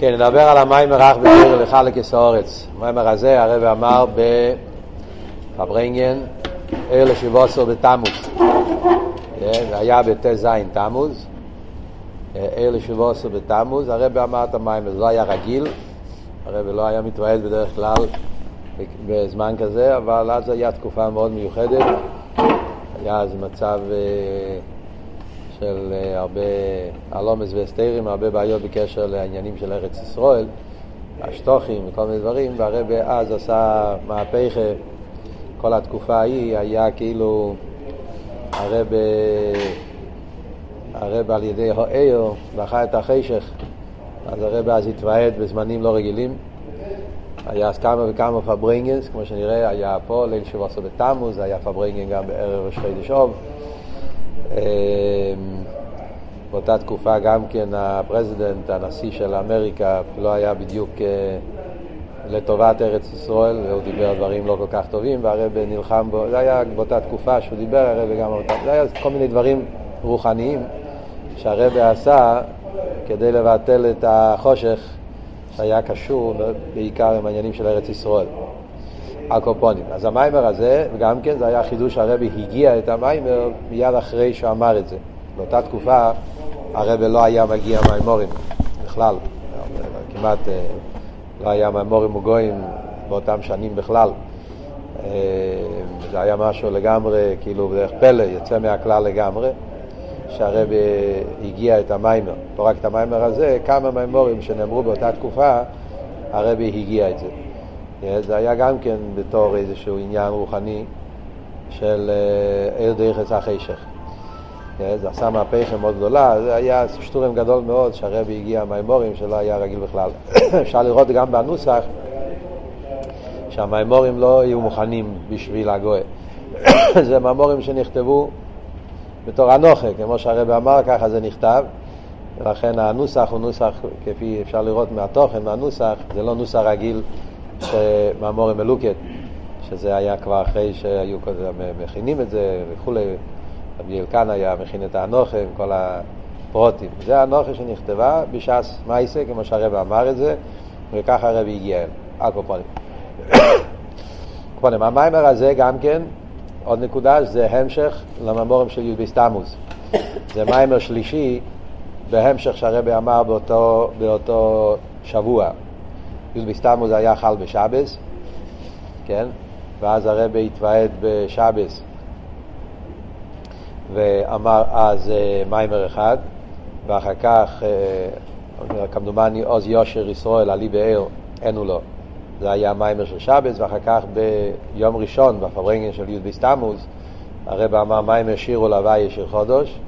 כן, נדבר על המיימר אך בגיר לחלקס האורץ. המיימר הזה הרב אמר בפברנגן, ער לשיבוסו בתמוז. כן, היה בט"ז תמוז, ער לשיבוסו בתמוז. הרב אמר את המיימר, זה לא היה רגיל, הרב לא היה מתוועד בדרך כלל בזמן כזה, אבל אז הייתה תקופה מאוד מיוחדת. היה אז מצב... אה, של אה, הרבה הלומס והסתירים, הרבה בעיות בקשר לעניינים של ארץ ישראל, השטוחים וכל מיני דברים, והרבה אז עשה מהפכה, כל התקופה ההיא היה כאילו הרבה, הרבה על ידי הוער דחה את החשך, אז הרבה אז התוועד בזמנים לא רגילים. היה אז כמה וכמה פברינגנס, כמו שנראה, היה פה ליל שבוע עשו בתמוז, היה פברינגן גם בערב ראש חודש אוב. אמ, באותה תקופה גם כן הפרזידנט, הנשיא של אמריקה, לא היה בדיוק אה, לטובת ארץ ישראל, והוא דיבר דברים לא כל כך טובים, והרב נלחם בו, זה היה באותה תקופה שהוא דיבר, הרב גם אותם, זה היה כל מיני דברים רוחניים שהרב עשה כדי לבטל את החושך שהיה קשור בעיקר עם העניינים של ארץ ישראל. על כל פנים. אז המאמר הזה, גם כן, זה היה חידוש הרבי הגיה את המאמר מיד אחרי שהוא אמר את זה. באותה תקופה הרבי לא היה מגיע מיימורים בכלל, כמעט אה, לא היה מיימורים וגויים באותם שנים בכלל. אה, זה היה משהו לגמרי, כאילו בדרך פלא, יוצא מהכלל לגמרי, שהרבי הגיע את המיימר. לא רק את המיימר הזה, כמה מיימורים שנאמרו באותה תקופה, הרבי הגיע את זה. זה היה גם כן בתור איזשהו עניין רוחני של עיר עץ החשך. זה עשה מהפכה מאוד גדולה, זה היה שטורם גדול מאוד שהרבי הגיע מהאמורים שלא היה רגיל בכלל. אפשר לראות גם בנוסח שהמימורים לא יהיו מוכנים בשביל הגוי. זה מאמורים שנכתבו בתור אנוכה, כמו שהרבי אמר, ככה זה נכתב. ולכן הנוסח הוא נוסח, כפי אפשר לראות מהתוכן, מהנוסח, זה לא נוסח רגיל מאמורי מלוקת, שזה היה כבר אחרי שהיו מכינים את זה וכולי, רבי אלקן היה מכין את האנוכה עם כל הפרוטים. זה האנוכה שנכתבה בש"ס מייסה, כמו שהרבא אמר את זה, וככה הרבי הגיע אל, הקופונים. קופונים, המיימר הזה גם כן, עוד נקודה, זה המשך לממורים של י"ב תמוז. זה מיימר שלישי בהמשך שהרבי אמר באותו, באותו שבוע. י"ב תמוז היה חל בשבס, כן? ואז הרבי התוועד בשבס ואמר אז אה, מיימר אחד, ואחר כך, אה, כמדומני עוז יושר ישראל עלי באר, אינו לו. זה היה מיימר של שבס, ואחר כך ביום ראשון, בפברנגן של י"ב תמוז, הרב אמר מיימר שירו להוויה של חודש,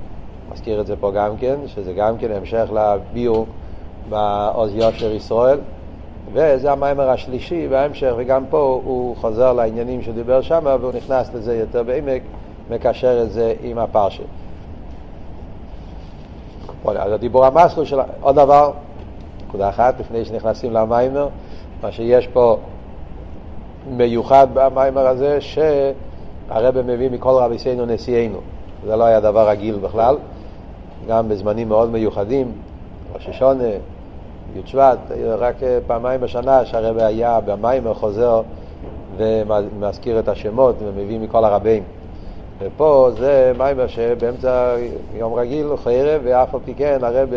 מזכיר את זה פה גם כן, שזה גם כן המשך לביור בעוז יושר ישראל. וזה המיימר השלישי בהמשך, וגם פה הוא חוזר לעניינים שדיבר שם, והוא נכנס לזה יותר בעמק, מקשר את זה עם הפרשה. אז הדיבור המסלול של... עוד דבר, נקודה אחת, לפני שנכנסים למיימר, מה שיש פה מיוחד במיימר הזה, שהרבא מביא מכל רבי סיינו נשיאנו. זה לא היה דבר רגיל בכלל, גם בזמנים מאוד מיוחדים, ראש השונה, י' שבט, רק פעמיים בשנה שהרבא היה במים חוזר ומזכיר את השמות ומביא מכל הרבים. ופה זה מים שבאמצע יום רגיל הוא חרב, ואף על פי כן הרבא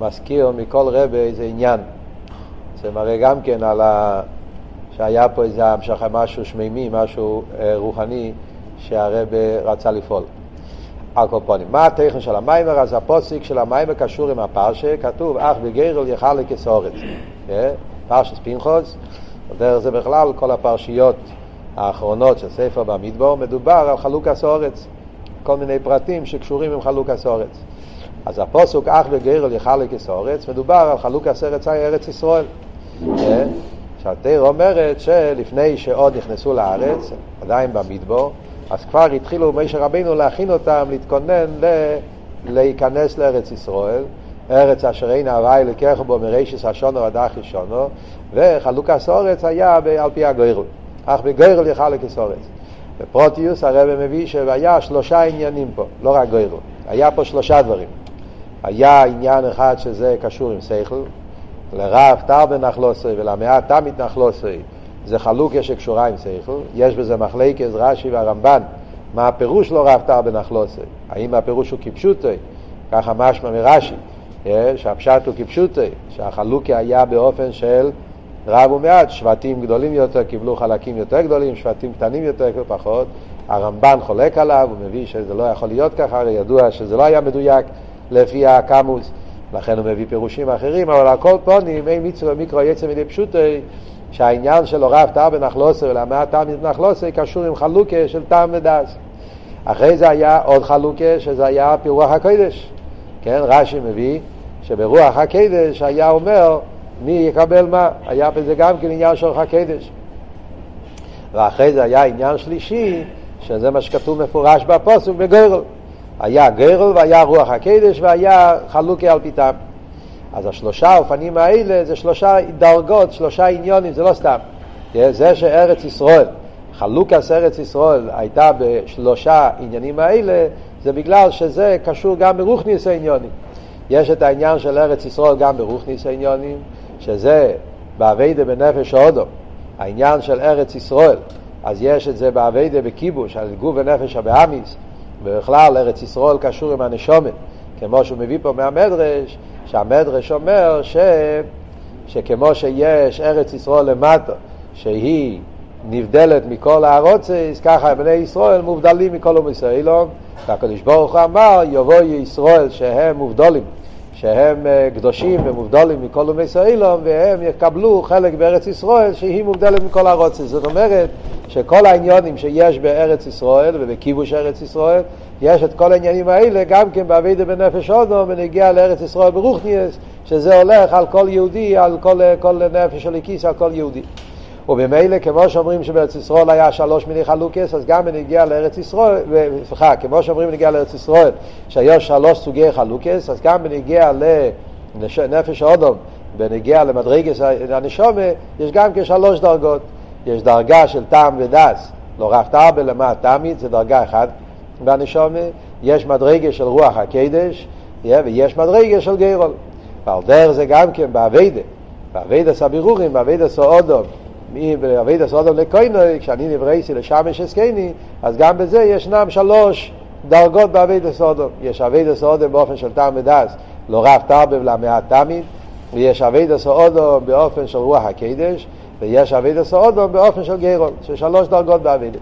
מזכיר מכל רבא איזה עניין. זה מראה גם כן על ה... שהיה פה איזה המשכה, משהו שמימי, משהו אה, רוחני שהרבא רצה לפעול. הקופונים. מה הטכן של המיימר? אז הפוסיק של המיימר קשור עם הפרשה, כתוב אך בגרל יחל כסורץ. כן? פרשס פינחוס, דרך זה בכלל כל הפרשיות האחרונות של ספר במדבור, מדובר על חלוק הסורץ, כל מיני פרטים שקשורים עם חלוק הסורץ. אז הפוסוק אך בגרל יחל כסורץ, מדובר על חלוק הסרץ ארץ ישראל. כן? שהתיר אומרת שלפני שעוד נכנסו לארץ, עדיין במדבור, אז כבר התחילו משה רבינו להכין אותם, להתכונן ל... להיכנס לארץ ישראל, ארץ אשר אין הוואי לקח בו מרישס השונו עד אחי שונו, וחלוקס אורץ היה על פי הגוירל. אך בגוירל יחלק אורץ. בפרוטיוס הרב מביא שהיה שלושה עניינים פה, לא רק גוירל. היה פה שלושה דברים. היה עניין אחד שזה קשור עם שכל, לרב תר נחלוסי ולמעט תמית נחלוסי זה חלוקה שקשורה עם שכל, יש בזה מחלקת רש"י והרמב"ן, מה הפירוש לא רב תר בנחלוסי, האם הפירוש הוא כפשוטי, ככה משמע מרש"י, אה, שהפשט הוא כפשוטי, שהחלוקה היה באופן של רב ומעט, שבטים גדולים יותר קיבלו חלקים יותר גדולים, שבטים קטנים יותר פחות, הרמב"ן חולק עליו, הוא מביא שזה לא יכול להיות ככה, הרי ידוע שזה לא היה מדויק לפי הקמוס, לכן הוא מביא פירושים אחרים, אבל על כל פונים, אין מיקרו יצא מדי פשוטי, שהעניין של רב טעם בנחלוסי ולמה טעם בנחלוסי קשור עם חלוקה של טעם ודס. אחרי זה היה עוד חלוקה, שזה היה פירוח הקודש. כן, רש"י מביא שברוח הקדש היה אומר מי יקבל מה, היה בזה גם כן עניין של רוח הקדש. ואחרי זה היה עניין שלישי, שזה מה שכתוב מפורש בפוסק בגרל. היה גרל והיה רוח הקדש והיה חלוקי על פיתם. אז השלושה אופנים האלה זה שלושה דרגות, שלושה עניונים, זה לא סתם. זה שארץ ישראל, חלוקס ארץ ישראל הייתה בשלושה עניינים האלה, זה בגלל שזה קשור גם ברוכניס העניונים. יש את העניין של ארץ ישראל גם ברוכניס העניונים, שזה באביידה בנפש האודו, העניין של ארץ ישראל, אז יש את זה באביידה בכיבוש, על גוף ונפש הבאמיס, ובכלל ארץ ישראל קשור עם הנשומת, כמו שהוא מביא פה מהמדרש, שהמדרש אומר ש... שכמו שיש ארץ ישראל למטה, שהיא נבדלת מכל הארוצס, ככה בני ישראל מובדלים מכל אומי ישראלום, והקדוש ברוך הוא אמר, יבואו ישראל שהם מובדלים שהם אה, קדושים ומובדלים מכל אומי ישראלום, והם יקבלו חלק בארץ ישראל שהיא מובדלת מכל הרוצץ. זאת אומרת שכל העניונים שיש בארץ ישראל ובכיבוש ארץ ישראל, יש את כל העניינים האלה גם כן באבידה בנפש אודו ונגיע לארץ ישראל ברוכניאס, שזה הולך על כל יהודי, על כל, כל נפש של הכיס, על כל יהודי. וממילא, כמו שאומרים שבארץ ישראל היה שלוש מיני חלוקס, אז גם בנגיע לארץ ישראל, סליחה, כמו שאומרים בנגיע לארץ ישראל, שהיו שלוש סוגי חלוקס, אז גם בנגיע לנפש האודום, בנגיע למדרגס הנשמה, יש גם כן שלוש דרגות. יש דרגה של טעם ודעת, לרב תרבה ולמעט תמעיט, זה דרגה אחת בנשמה, יש מדרגה של רוח הקודש, ויש מדרגה של גורל. ועל דרך זה גם כן בעבודה, בעבודת הבירורים, בעבודת האדם, בעבודת האדם לקונו, כשאני נבראתי לשמש את קוני, אז גם בזה ישנם שלוש דרגות בעבודת האדם. יש עבודת האדם באופן של טעם ודעת, לרב תרבה ולמעט תמעיט, ויש עבודת האדם באופן של רוח הקודש, ויש עבודת האדם באופן של גורל, של שלוש דרגות בעבודה.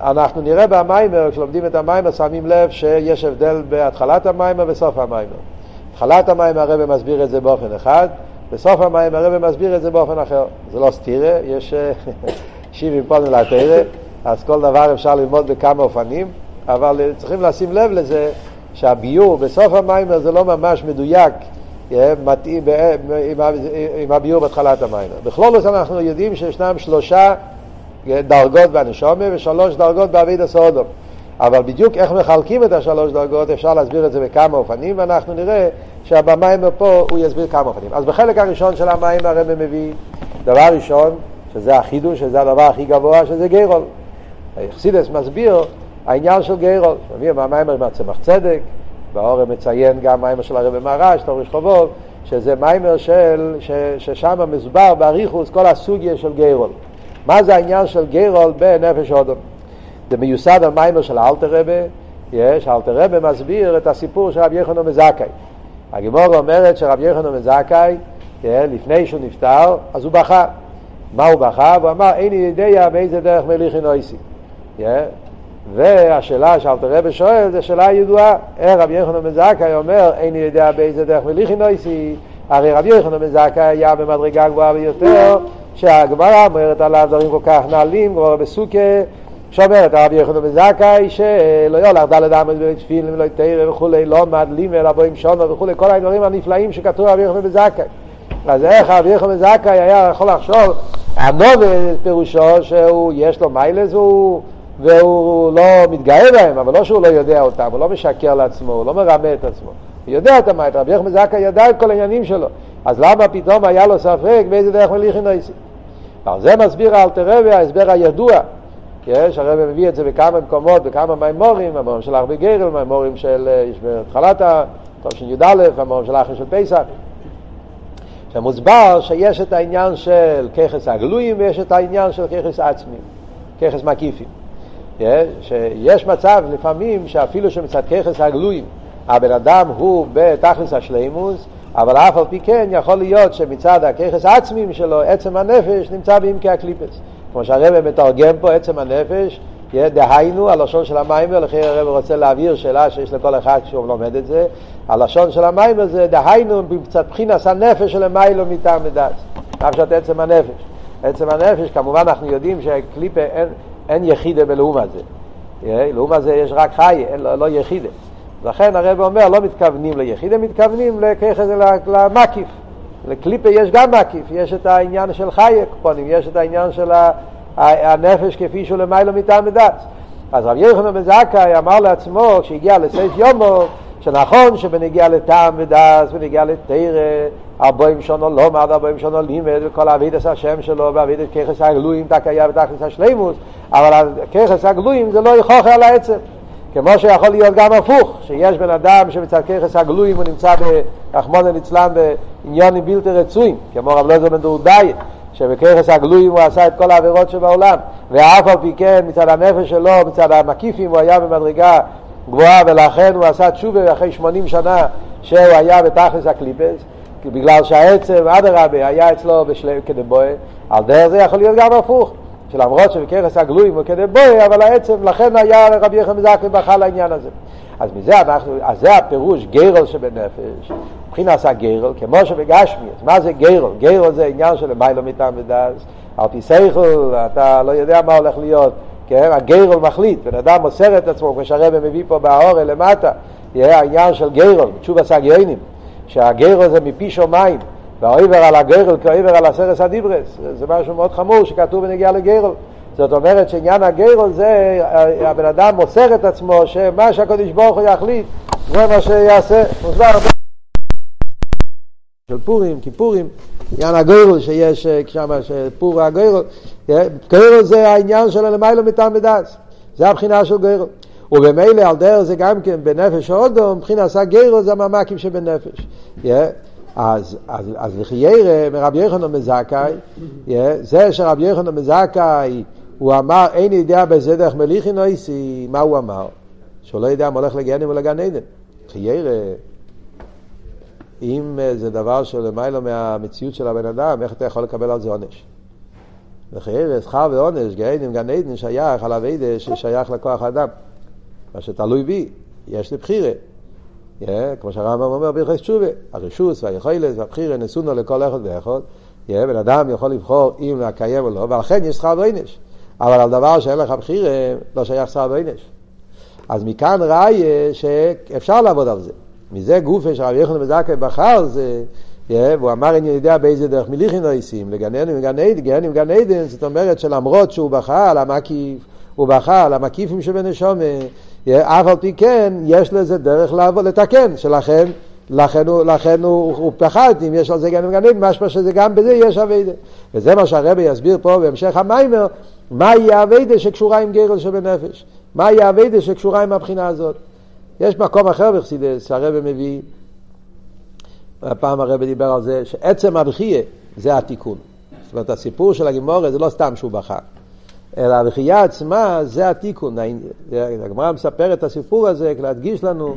אנחנו נראה במאמר, כשלומדים את המאמר, שמים לב שיש הבדל בהתחלת המאמר וסוף המאמר. התחלת המאמר הרב מסביר את זה באופן אחד, בסוף המאמר הרב מסביר את זה באופן אחר. זה לא סתירה, יש שבעים פנים לתורה, אז כל דבר אפשר ללמוד בכמה אופנים, אבל צריכים לשים לב לזה שהביור בסוף המיימר זה לא ממש מדויק מתאים עם הביור בהתחלת המים. בכלולוס אנחנו יודעים שישנם שלושה דרגות בנשומה ושלוש דרגות בעביד הסעודום. אבל בדיוק איך מחלקים את השלוש דרגות אפשר להסביר את זה בכמה אופנים ואנחנו נראה שהבמים פה הוא יסביר כמה אופנים. אז בחלק הראשון של המים הרב מביא דבר ראשון שזה החידוש, שזה הדבר הכי גבוה, שזה גיירול. היחסידס מסביר העניין של גיירול, מביא מהמים מהצמח צדק, והאורם מציין גם מיימר של הרבי מרש, תורש חובוב, שזה מיימר של, ששם מסובר באריכוס כל הסוגיה של גיירול. מה זה העניין של גיירול בנפש אודום? זה מיוסד על מיימר של אלתר רבי, יש, אלתר רבי מסביר את הסיפור של רבי יחנון מזכאי. הגימור אומרת שרבי יחנון מזכאי, לפני שהוא נפטר, אז הוא בכה. מה הוא בכה? הוא אמר, אין לי יודע באיזה דרך מליכי נויסי. והשאלה שאלתר רבי שואל זו שאלה ידועה. איך רבי יוחנן בן זכאי אומר, איני יודע באיזה דרך מליכי נויסי, הרי רבי יוחנן בן זכאי היה במדרגה גבוהה ביותר, שהגמרא אומרת עליו דברים כל כך נעלים, גמרא בסוכה, שאומרת רבי יוחנן בן זכאי, שלא יולך דלת עמד בתפילין ולא תרא וכולי, לא עמד לימל, אבו עם שונו וכולי, כל הדברים הנפלאים שכתוב רבי יוחנן בן זכאי. אז איך רבי יוחנן בן זכאי היה יכול לחשוב, הנובל פירושו שהוא, יש לו מיילס, הוא והוא לא מתגאה בהם, אבל לא שהוא לא יודע אותם, הוא לא משקר לעצמו, הוא לא מרמה את עצמו. הוא יודע את המים, רבי יחמד זקה ידע את כל העניינים שלו, אז למה פתאום היה לו ספק באיזה דרך מליכין נויסי? זה מסביר האלתר רבי ההסבר הידוע, יש, הרבי מביא את זה בכמה מקומות, בכמה מימורים, המורים של הרבה גרל, מימורים של, יש בהתחלת התש"י, המורים של אחרי של פסח, שמוסבר שיש את העניין של ככס הגלויים ויש את העניין של ככס עצמיים, ככס מקיפים. שיש מצב לפעמים שאפילו שמצד ככס הגלויים הבן אדם הוא בתכלס השלימוס, אבל אף על פי כן יכול להיות שמצד הככס העצמיים שלו עצם הנפש נמצא בעמקי הקליפס. כמו שהרבא מתרגם פה עצם הנפש, דהיינו, הלשון של המיימר, לכן הרב רוצה להבהיר שאלה שיש לכל אחד כשהוא לומד את זה, הלשון של המיימר זה דהיינו קצת בחינס הנפש של מיילו מטעם ודעת, פשט עצם הנפש. עצם הנפש, כמובן אנחנו יודעים שקליפה אין, אין יחידה בלאום הזה. לאום הזה יש רק חי, אין, לא, לא יחידה. לכן הרב אומר, לא מתכוונים ליחידה, מתכוונים למקיף. לקליפה יש גם מקיף, יש את העניין של חייק, יש את העניין של הנפש כפי שהוא למיילו מטעם מדעת. אז רב יוחנן בן זכאי אמר לעצמו, כשהגיע לסייף יומו, שנכון שבנגיע לטעם ודעת ונגיע לתרא, ארבעים שונו מעד ארבעים שונו לימד וכל אבידס השם שלו ואבידס ככס הגלויים תקיה ותכלס השלימוס, אבל ככס הגלויים זה לא יכוך על העצם. כמו שיכול להיות גם הפוך, שיש בן אדם שמצד ככס הגלויים הוא נמצא ברחמון ליצלן בעניונים בלתי רצויים, כמו רב לוזר בן דורדאי, שבככס הגלויים הוא עשה את כל העבירות שבעולם, ואף על פי כן מצד הנפש שלו, מצד המקיפים הוא היה במדרגה גבוהה ולכן הוא עשה תשובה אחרי 80 שנה שהוא היה בתכלס הקליפס, בגלל שהעצם, אדרבה, היה אצלו בשלם כדבואה, על דרך זה יכול להיות גם הפוך. שלמרות שבכרס הגלויים הוא כדי בוי, אבל העצם, לכן היה רבי יחם מזקי בכה לעניין הזה. אז מזה אנחנו, אז זה הפירוש גרל שבנפש, מבחינת הגרל, כמו שבגשמי, אז מה זה גרל? גרל זה עניין של מיילו מטעם ודאז, על פי סייכל, אתה לא יודע מה הולך להיות, כן? הגרל מחליט, בן אדם מוסר את עצמו, כמו שהרבא מביא פה באורל למטה, יהיה העניין של גרל, תשוב הסגיינים, שהגרל זה מפי שמיים, והאויבר על הגרל כאויבר על הסרס הדיברס, זה משהו מאוד חמור שכתוב בנגיעה לגרל. זאת אומרת שעניין הגרל זה, הבן אדם מוסר את עצמו, שמה שהקדוש ברוך הוא יחליט, זה מה שיעשה. מוסבר של פורים, כיפורים, עניין הגרל שיש שם, פור הגרל, גרל זה העניין של הלמיילו מטעם ודס, זה הבחינה של גרל. ובמילא על דרך זה גם כן בנפש הודו, מבחינת הגרל זה הממקים שבנפש. אז, אז, אז לחיירה מרבי יוחנן מזכאי, זה שרבי יוחנן מזכאי, הוא אמר, אין יודע בזה דרך מליכי נויסי, מה הוא אמר? שהוא לא יודע מה הולך לגנים ולגן עדן. חיירה, אם זה דבר שלמיילו מהמציאות של הבן אדם, איך אתה יכול לקבל על זה עונש? וחיירה, שכר ועונש, גנים, גן עדן שייך על אביידה ששייך לכוח האדם. מה שתלוי בי, יש לי בחירה. כמו שהרמב"ם אומר בהלכות תשובה, הרשוס והיכולת והבחירה נשאונו לכל אחד ואחד. בן אדם יכול לבחור אם לקיים או לא, ולכן יש שכר ועונש. אבל על דבר שאין לך בחירה, לא שייך שכר ועונש. אז מכאן ראיה שאפשר לעבוד על זה. מזה גופה שרבי יחנן בזקי בחר זה, והוא אמר אני יודע באיזה דרך מליכין נויסים, לגנן עם גן עדן, גן עם גן עדן, זאת אומרת שלמרות שהוא בחר על המקיף, הוא בחר על המקיפים שבנשומה, אף על פי כן יש לזה דרך לעבוד, לתקן, שלכן לכן הוא, לכן הוא, הוא פחד אם יש על זה גן וגנים, משמע שזה גם בזה יש אביידה. וזה מה שהרבי יסביר פה בהמשך המיימר, מהי האביידה שקשורה עם גרל שבנפש. מהי האביידה שקשורה עם הבחינה הזאת. יש מקום אחר בחסידס שהרבי מביא, הפעם הרבי דיבר על זה, שעצם הבחייה זה התיקון. זאת אומרת הסיפור של הגימורת זה לא סתם שהוא בחר. אלא הבחייה עצמה זה התיקון. הגמרא מספרת את הסיפור הזה להדגיש לנו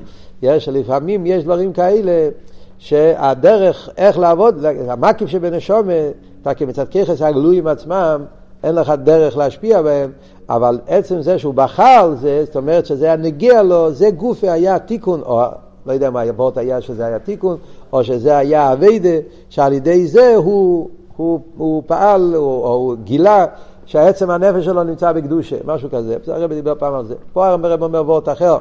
שלפעמים יש דברים כאלה שהדרך איך לעבוד, המקיף שבנשומה, אתה כמצד ככס הגלויים עצמם, אין לך דרך להשפיע בהם, אבל עצם זה שהוא בחר זה, זאת אומרת שזה היה נגיע לו, זה גופי היה תיקון, או לא יודע מה הוורט היה שזה היה תיקון, או שזה היה אביידה, שעל ידי זה הוא, הוא, הוא פעל, או, או הוא גילה שהעצם הנפש שלו נמצא בקדושה, משהו כזה. הרב דיבר פעם על זה. פה הרב אומר וורט אחר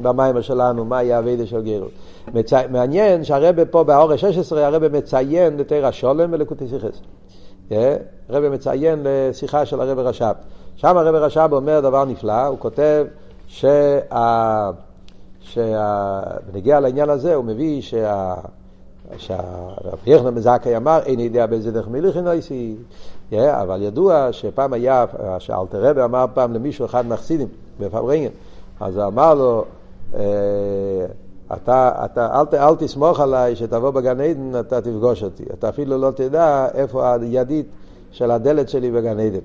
במים שלנו, יהיה הווידה של גרל. מצ... מעניין שהרב פה באורש 16, הרב מציין לתרא שולם ולקוטי סיכס. אה? הרב מציין לשיחה של הרב רש"ב. שם הרב רש"ב אומר דבר נפלא, הוא כותב שה... שה... בנגיע לעניין הזה הוא מביא שה... שהרב יחנן מזכאי אמר, אין יודע באיזה דרך מליכין אייסי, אבל ידוע שפעם היה, שאלתר רבי אמר פעם למישהו אחד מהחסידים בפברינגן, אז אמר לו, אה, אתה, אתה, אל, אל תסמוך עליי שתבוא בגן עדן, אתה תפגוש אותי. אתה אפילו לא תדע איפה הידית של הדלת שלי בגן עדן.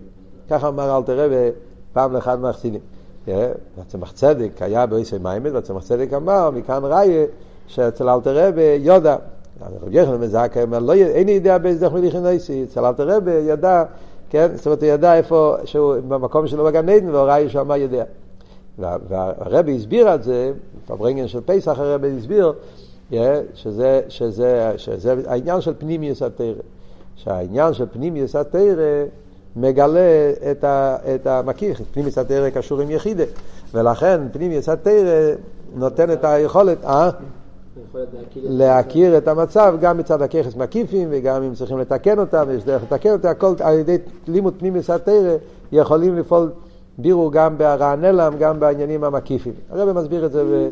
ככה אמר אלתר רבי פעם לאחד מהחסידים. והצמח צדק היה באיסי מיימד, והצמח צדק אמר, מכאן ראיה, שאצל אלתר רבי יודע. רבי יחנן מזעקה אומר, לא, אין יודע באיזה דרך מליכין נויסי, אצל אלתר רבי ידע, כן, זאת אומרת, הוא ידע איפה, שהוא במקום שלו בגן עדן, והוראי שם יודע. והרבי הסביר את זה, בברנגן של פסח הרבי הסביר, שזה, שזה, שזה העניין של פנימיוס התרא. שהעניין של פנימיוס התרא מגלה את, ה, את המקיף, פנימיוס התרא קשור עם יחידה, ולכן פנימיוס התרא נותן את היכולת, אה? להכיר את המצב גם מצד הככס מקיפים וגם אם צריכים לתקן אותם, יש דרך לתקן אותם, הכל על ידי לימוד פנימיוס התרא יכולים לפעול בירו גם ברענלם, גם בעניינים המקיפים. הרב מסביר את זה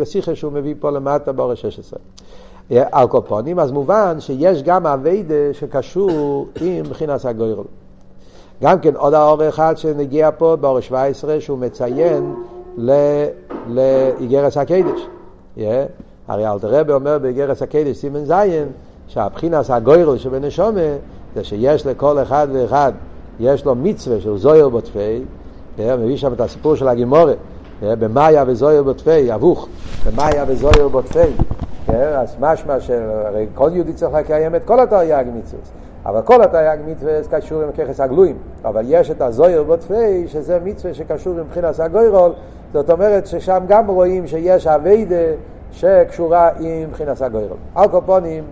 בשיחה שהוא מביא פה למטה באורש 16. על כל פונים, אז מובן שיש גם אביידה שקשור עם מבחינת הגוירל. גם כן עוד האור אחד שנגיע פה באורש 17 שהוא מציין לאיגרס הקדש. Yeah. הרי אלתר רבי אומר באיגרס הקדש סימן זין שהבחינס הגוירל שבנשומה זה שיש לכל אחד ואחד יש לו מצווה של זויר בוטפי מביא שם את הסיפור של הגימורה, במאיה וזויר בוטפי, אבוך, במאיה וזויר בוטפי. אז משמע שהרי כל יהודי צריך לקיים את כל התרי"ג מצווה. אבל כל התרי"ג מצווה קשור עם ככס הגלויים. אבל יש את הזויר בוטפי, שזה מצווה שקשור עם מבחינת הגוירול, זאת אומרת ששם גם רואים שיש אביידה שקשורה עם מבחינת הגורל. על כל פנים,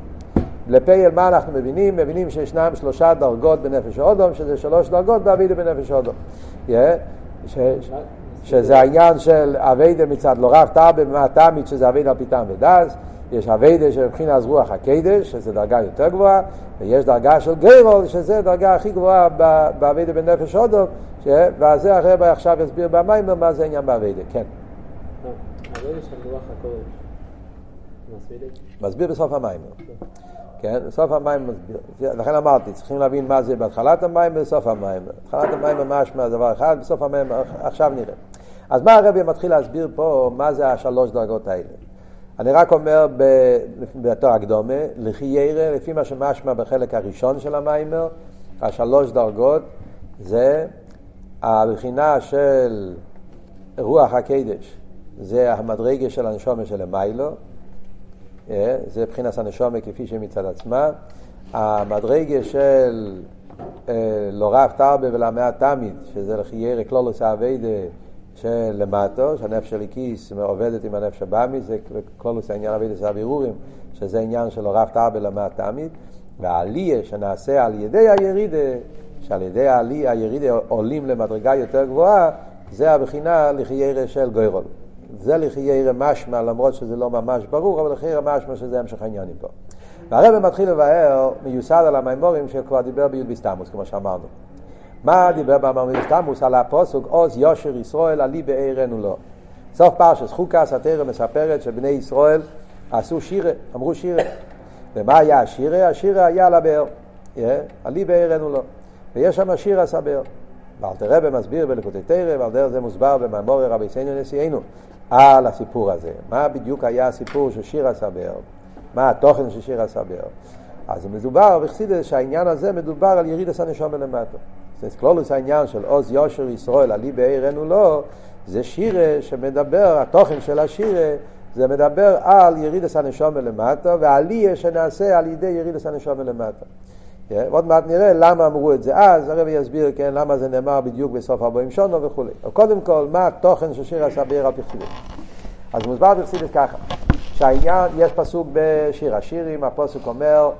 לפועל מה אנחנו מבינים? מבינים שישנם שלושה דרגות בנפש האדם, שזה שלוש דרגות בעבודה בנפש האדם. Yeah, ש, שזה העניין של עבודה מצד לרב תרבה ולמעט תמעיט, שזה עבודה על פי טעם ודעת, יש עבודה של מבחינת רוח הקודש, שזה דרגה יותר גבוהה, ויש דרגה של גורל, שזה דרגה הכי גבוהה בעבודה בנפש אדם, ש... וזה הרב עכשיו יסביר במאמר מה זה עניין בעבודה, כן. מסביר בסוף המיימר. כן? בסוף המים מסביר. לכן אמרתי, צריכים להבין מה זה בהתחלת המים ובסוף המים. בהתחלת המים ממש מהדבר אחד, בסוף המים עכשיו נראה. אז מה הרבי מתחיל להסביר פה, מה זה השלוש דרגות האלה? אני רק אומר בתור הקדומה, לכי ירא, לפי מה שמשמע בחלק הראשון של המיימר, השלוש דרגות זה הבחינה של רוח הקדש, זה המדרגה של הנשומה של המיילו, זה מבחינת הנשומה כפי שמצד עצמה. המדרגה של אה, לא רב תרבה ולמאה תמיד, שזה לחיירי קלולוס האביידה של למטו, שהנפש של הכיס עובדת עם הנפש הבאמי, זה קלולוס העניין אביידה של הבירורים, שזה עניין של לא רב תרבה למאה תמיד, והעלייה שנעשה על ידי הירידה, שעל ידי העלייה הירידה עולים למדרגה יותר גבוהה, זה הבחינה לחיירי של גוירול. זה לחיירה משמע, למרות שזה לא ממש ברור, אבל לחיירה משמע שזה המשך העניינים פה. והרבא מתחיל לבאר, מיוסד על המימורים שכבר דיבר בי"ד בסתמוס, כמו שאמרנו. מה דיבר בי"ד בסתמוס? על הפוסוק עוז יושר ישראל עלי בעירנו לו. סוף פרשס חוקס התרא מספרת שבני ישראל עשו שירה, אמרו שירה. ומה היה השירה? השירה היה על הבאר. עלי בעירנו לו. ויש שם שיר הסבר. ואלתר רבי מסביר בלקוטי תרא, ועל דרך זה מוסבר במאמורי רבי סיינו נשיאנו, על הסיפור הזה. מה בדיוק היה הסיפור של שיר הסבר? מה התוכן של שיר הסבר? אז מדובר בחסידס שהעניין הזה מדובר על ירידס הנשום למטה. זה כלולוס העניין של עוז יושר ישראל, עלי בעירנו לא, זה שירה שמדבר, התוכן של השירה זה מדבר על ירידס הנשום למטה ועליה שנעשה על ידי ירידס הנשום למטה. כן? עוד מעט נראה למה אמרו את זה אז, הרב יסביר כן, למה זה נאמר בדיוק בסוף ארבעים שונו וכולי. קודם כל, מה התוכן של שיר הסביר על פרסידס? אז מוסבר פרסידס ככה, שהעניין, יש פסוק בשיר השירים, הפסוק אומר,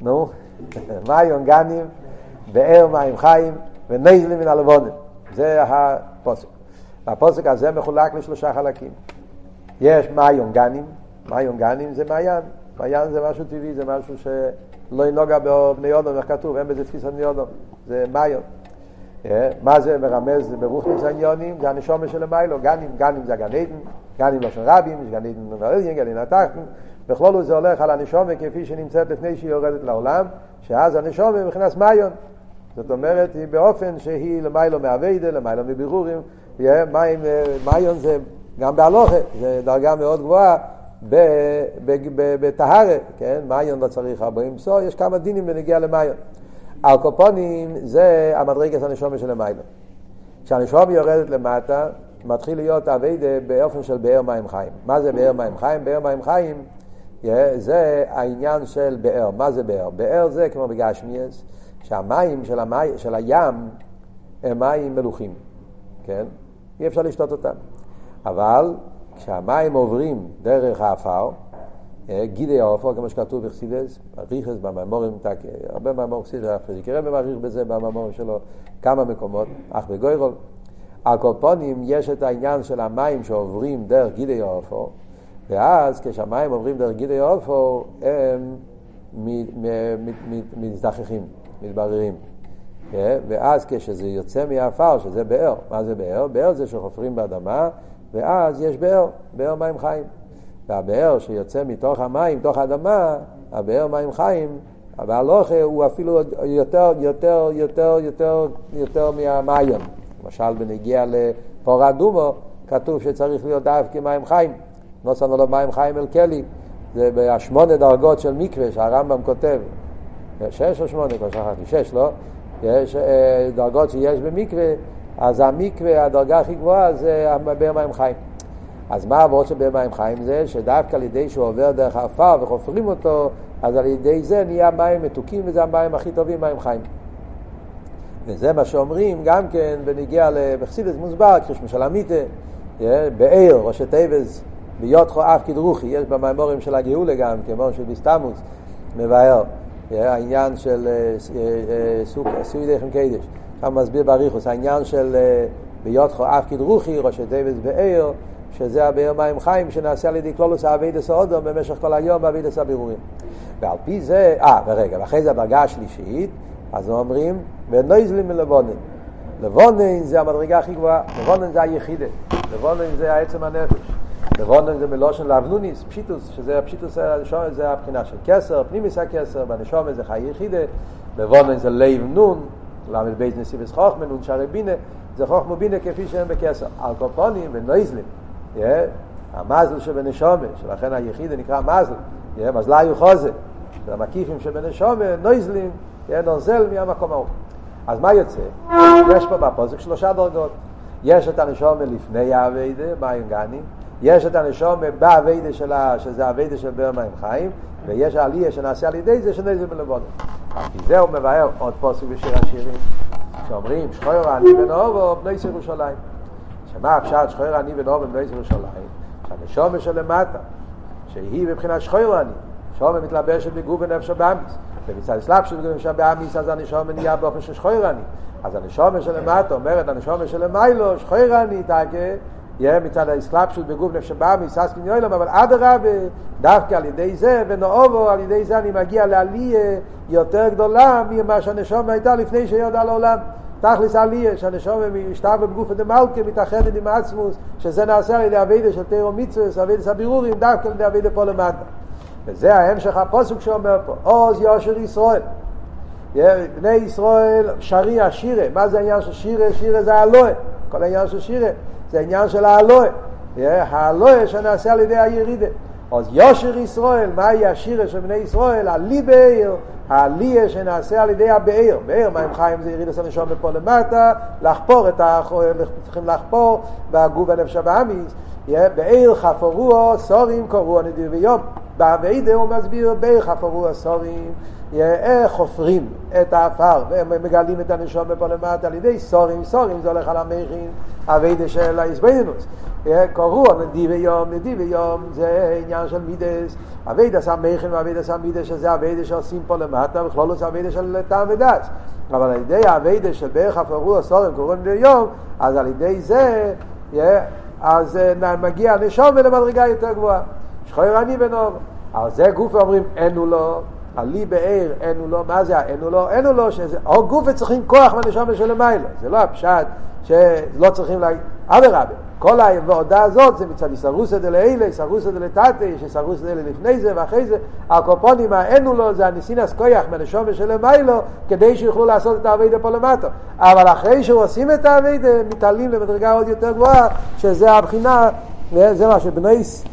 נו, מים גנים, באר מים חיים, ונזלים מן הלבונים. זה הפסוק. הפסוק הזה מחולק לשלושה חלקים. יש מים גנים, מים גנים זה מעיין. מעיין זה משהו טבעי, זה משהו שלא ינוגע בבני אודום, איך כתוב, אין בזה תפיסת בני אודום, זה מעיון. אה, מה זה מרמז ברוך ניסיוניונים? זה הנשומה של המיילו, גנים, גנים זה הגן עדן, גנים לא של רבים, גן עדן נברלין, גן עדן התחתן, בכלול זה הולך על הנשומה כפי שנמצאת לפני שהיא יורדת לעולם, שאז הנשומה מבחינת מעיון. זאת אומרת, היא באופן שהיא למיילו מאביידה, למיילו מבירורים, מעיון זה גם בהלוכה, זו דרגה מאוד גבוהה בטהרה, כן? מעיון לא צריך 40 סור, יש כמה דינים בנגיע למעיון. אלקופונים זה המדרגת הנשומת של המיילא. כשהנשומת יורדת למטה, מתחיל להיות אביידה באופן של באר מים חיים. מה זה באר מים חיים? באר מים חיים זה העניין של באר. מה זה באר? באר זה כמו בגשמיאס, שהמים של, המי, של הים הם מים מלוכים, כן? אי אפשר לשתות אותם. אבל כשהמים עוברים דרך האפר, אה, גידי האופר, כמו שכתוב בחסידס, ריכס במאמורים, הרבה מאמורים חסידס, פרידיקי רבי מעריך בזה במאמורים שלו, כמה מקומות, אך בגוירול. על כל פונים יש את העניין של המים שעוברים דרך גידי האופר, ואז כשהמים עוברים דרך גידי האופר, הם מזדחכים, מתבררים. כן? ואז כשזה יוצא מהעפר, שזה באר, מה זה באר? באר זה שחופרים באדמה, ואז יש באר, באר מים חיים. והבאר שיוצא מתוך המים, מתוך האדמה, הבאר מים חיים, והלוכה הוא אפילו יותר, יותר, יותר, יותר, יותר מהמים. למשל בנגיע לפור אדומו, כתוב שצריך להיות דווקא מים חיים. נוסענו לו מים חיים אל כלי. זה בשמונה דרגות של מקווה שהרמב"ם כותב. שש או שמונה, כבר שכחתי, שש, לא? יש אה, דרגות שיש במקווה, אז המקווה, הדרגה הכי גבוהה זה באר מים חיים. אז מה העבוד של באר מים חיים זה? שדווקא על ידי שהוא עובר דרך העפר וחופרים אותו, אז על ידי זה נהיה מים מתוקים וזה המים הכי טובים, מים חיים. וזה מה שאומרים גם כן בנגיע לבחסידס מוסבר, כשש משלמיתה, באר, ראשי תיבז, ביותחו אף כדרוכי, יש במימורים של הגאולה גם, כמו של ביסטמוס, מבאר, העניין של סוג דכם קדש, שם מסביר בריחוס, העניין של ביותחו אף כדרוכי, ראשי תיבז באר, שזה הבאר מים חיים שנעשה על ידי כלולוס האבידס האודום במשך כל היום באבידס הבירורים. ועל פי זה, אה, ורגע, ואחרי זה הדרגה השלישית, אז אומרים, ונויזלים מלבונן. לבונן זה המדרגה הכי גבוהה, לבונן זה היחידה, לבונן זה העצם הנפש. לבונן זה מלושן לאבנוניס, פשיטוס, שזה הפשיטוס, זה הבחינה של כסר, פנימיס הכסר, בנשום זה חי יחידה, לבונן זה לב נון, למד בית נסיבס חוכמה, נון שערי בינה, זה חוכמה בינה כפי שהם בכסר. אלקופונים ונויזלים, המזל שבנשומה, שלכן היחיד נקרא מזל, מזלה חוזה, זה המקיפים שבנשומה, נויזלים, נוזל מהמקום ההוא. אז מה יוצא? יש פה בפוסק שלושה דרגות. יש את הנשומה לפני האביידה, מים גני, יש את הנשומה באביידה שלה, שזה אביידה של בר מים חיים, ויש העלייה שנעשה על ידי זה שנזל מלבונו. כי זה הוא מבאר עוד פוסק בשיר השירים, שאומרים שחור אני בנובו בני ירושלים. שמה הפשט שחור אני ונאור בבית ירושלים? שהנשומה שלמטה, שהיא מבחינת שחור אני, נשמה מתלבשת בגוף ונפש הבהמית, ומצד ההעלם של נפש הבהמית אז הנשמה נהיה באופן של שחורה אני. אז הנשמה שלמטה אומרת הנשמה שלמעלה, שחורה אני, טאקע, יהיה מצד ההתלבשות בגוף נפש הבהמית, עסקי עולם, אבל אדרבה, דווקא על ידי זה, ונאוה, על ידי זה אני מגיע לעלייה יותר גדולה ממה שהנשמה הייתה לפני שירדה לעולם. תכלס עלייה, שהנשתר בגופא דמלכא מתאחדת עם עצמות, שזה נעשה על ידי עבודה של תורה ומצוות, עבודת הבירורים, דווקא על ידי עבודה פה למטה. וזה ההמשך הפוסק שאומר פה, עוז יושר ישראל. בני ישראל שריע, שירה, מה זה העניין של שירה? שירה זה הלואה, כל העניין של שירה זה העניין של הלואה. הלואה שנעשה על ידי הירידה. אז יושר ישראל, מהי השירה של בני ישראל? הליבאיר, העלייה שנעשה על ידי הבאר, באר מים חיים זה יריד עשר נשום מפה למטה, לחפור את ה... צריכים לחפור בגוף הנפש הבאמיס, באר חפרוה שרים כרוה נדיבי עם. בעבודה הוא מסביר באר חפרוה שרים, איך חופרים את האפר ומגלים את הנשמה מפה למטה על ידי שרים, שרים זה הולך על המוחין, עבודה של ההתבוננות. כרוה נדיבי עם, נדיבי עם זה עניין של מידות, עבודת המוחין ועבודת המידות שזה עבודה שעושים פה למטה, בכללות זה עבודה של טעם ודעת. אבל על ידי העבודה של באר חפרוה שרים כרוה נדיבי עם, אז על ידי זה, אז מגיע הנשום למדרגה יותר גבוהה. שחור אני ונור. על זה גוף אומרים אינו לו, עלי באר אינו לו, מה זה אינו לו? אינו לו שזה, או גוף צריכים כוח מהנשום שלמיילו. זה לא הפשט שלא צריכים להגיד, אדרבה. כל העבודה הזאת זה מצד איסרוסא דלאלה, איסרוסא דלתתא, יש איסרוסא דלה לפני זה ואחרי זה, הקופונים האינו לו זה הניסינס כויח מנשום שלמיילו, כדי שיוכלו לעשות את האביידה פה למטה. אבל אחרי שעושים את האביידה, מתעלים למדרגה עוד יותר גבוהה, שזה הבחינה זה מה שבנויס,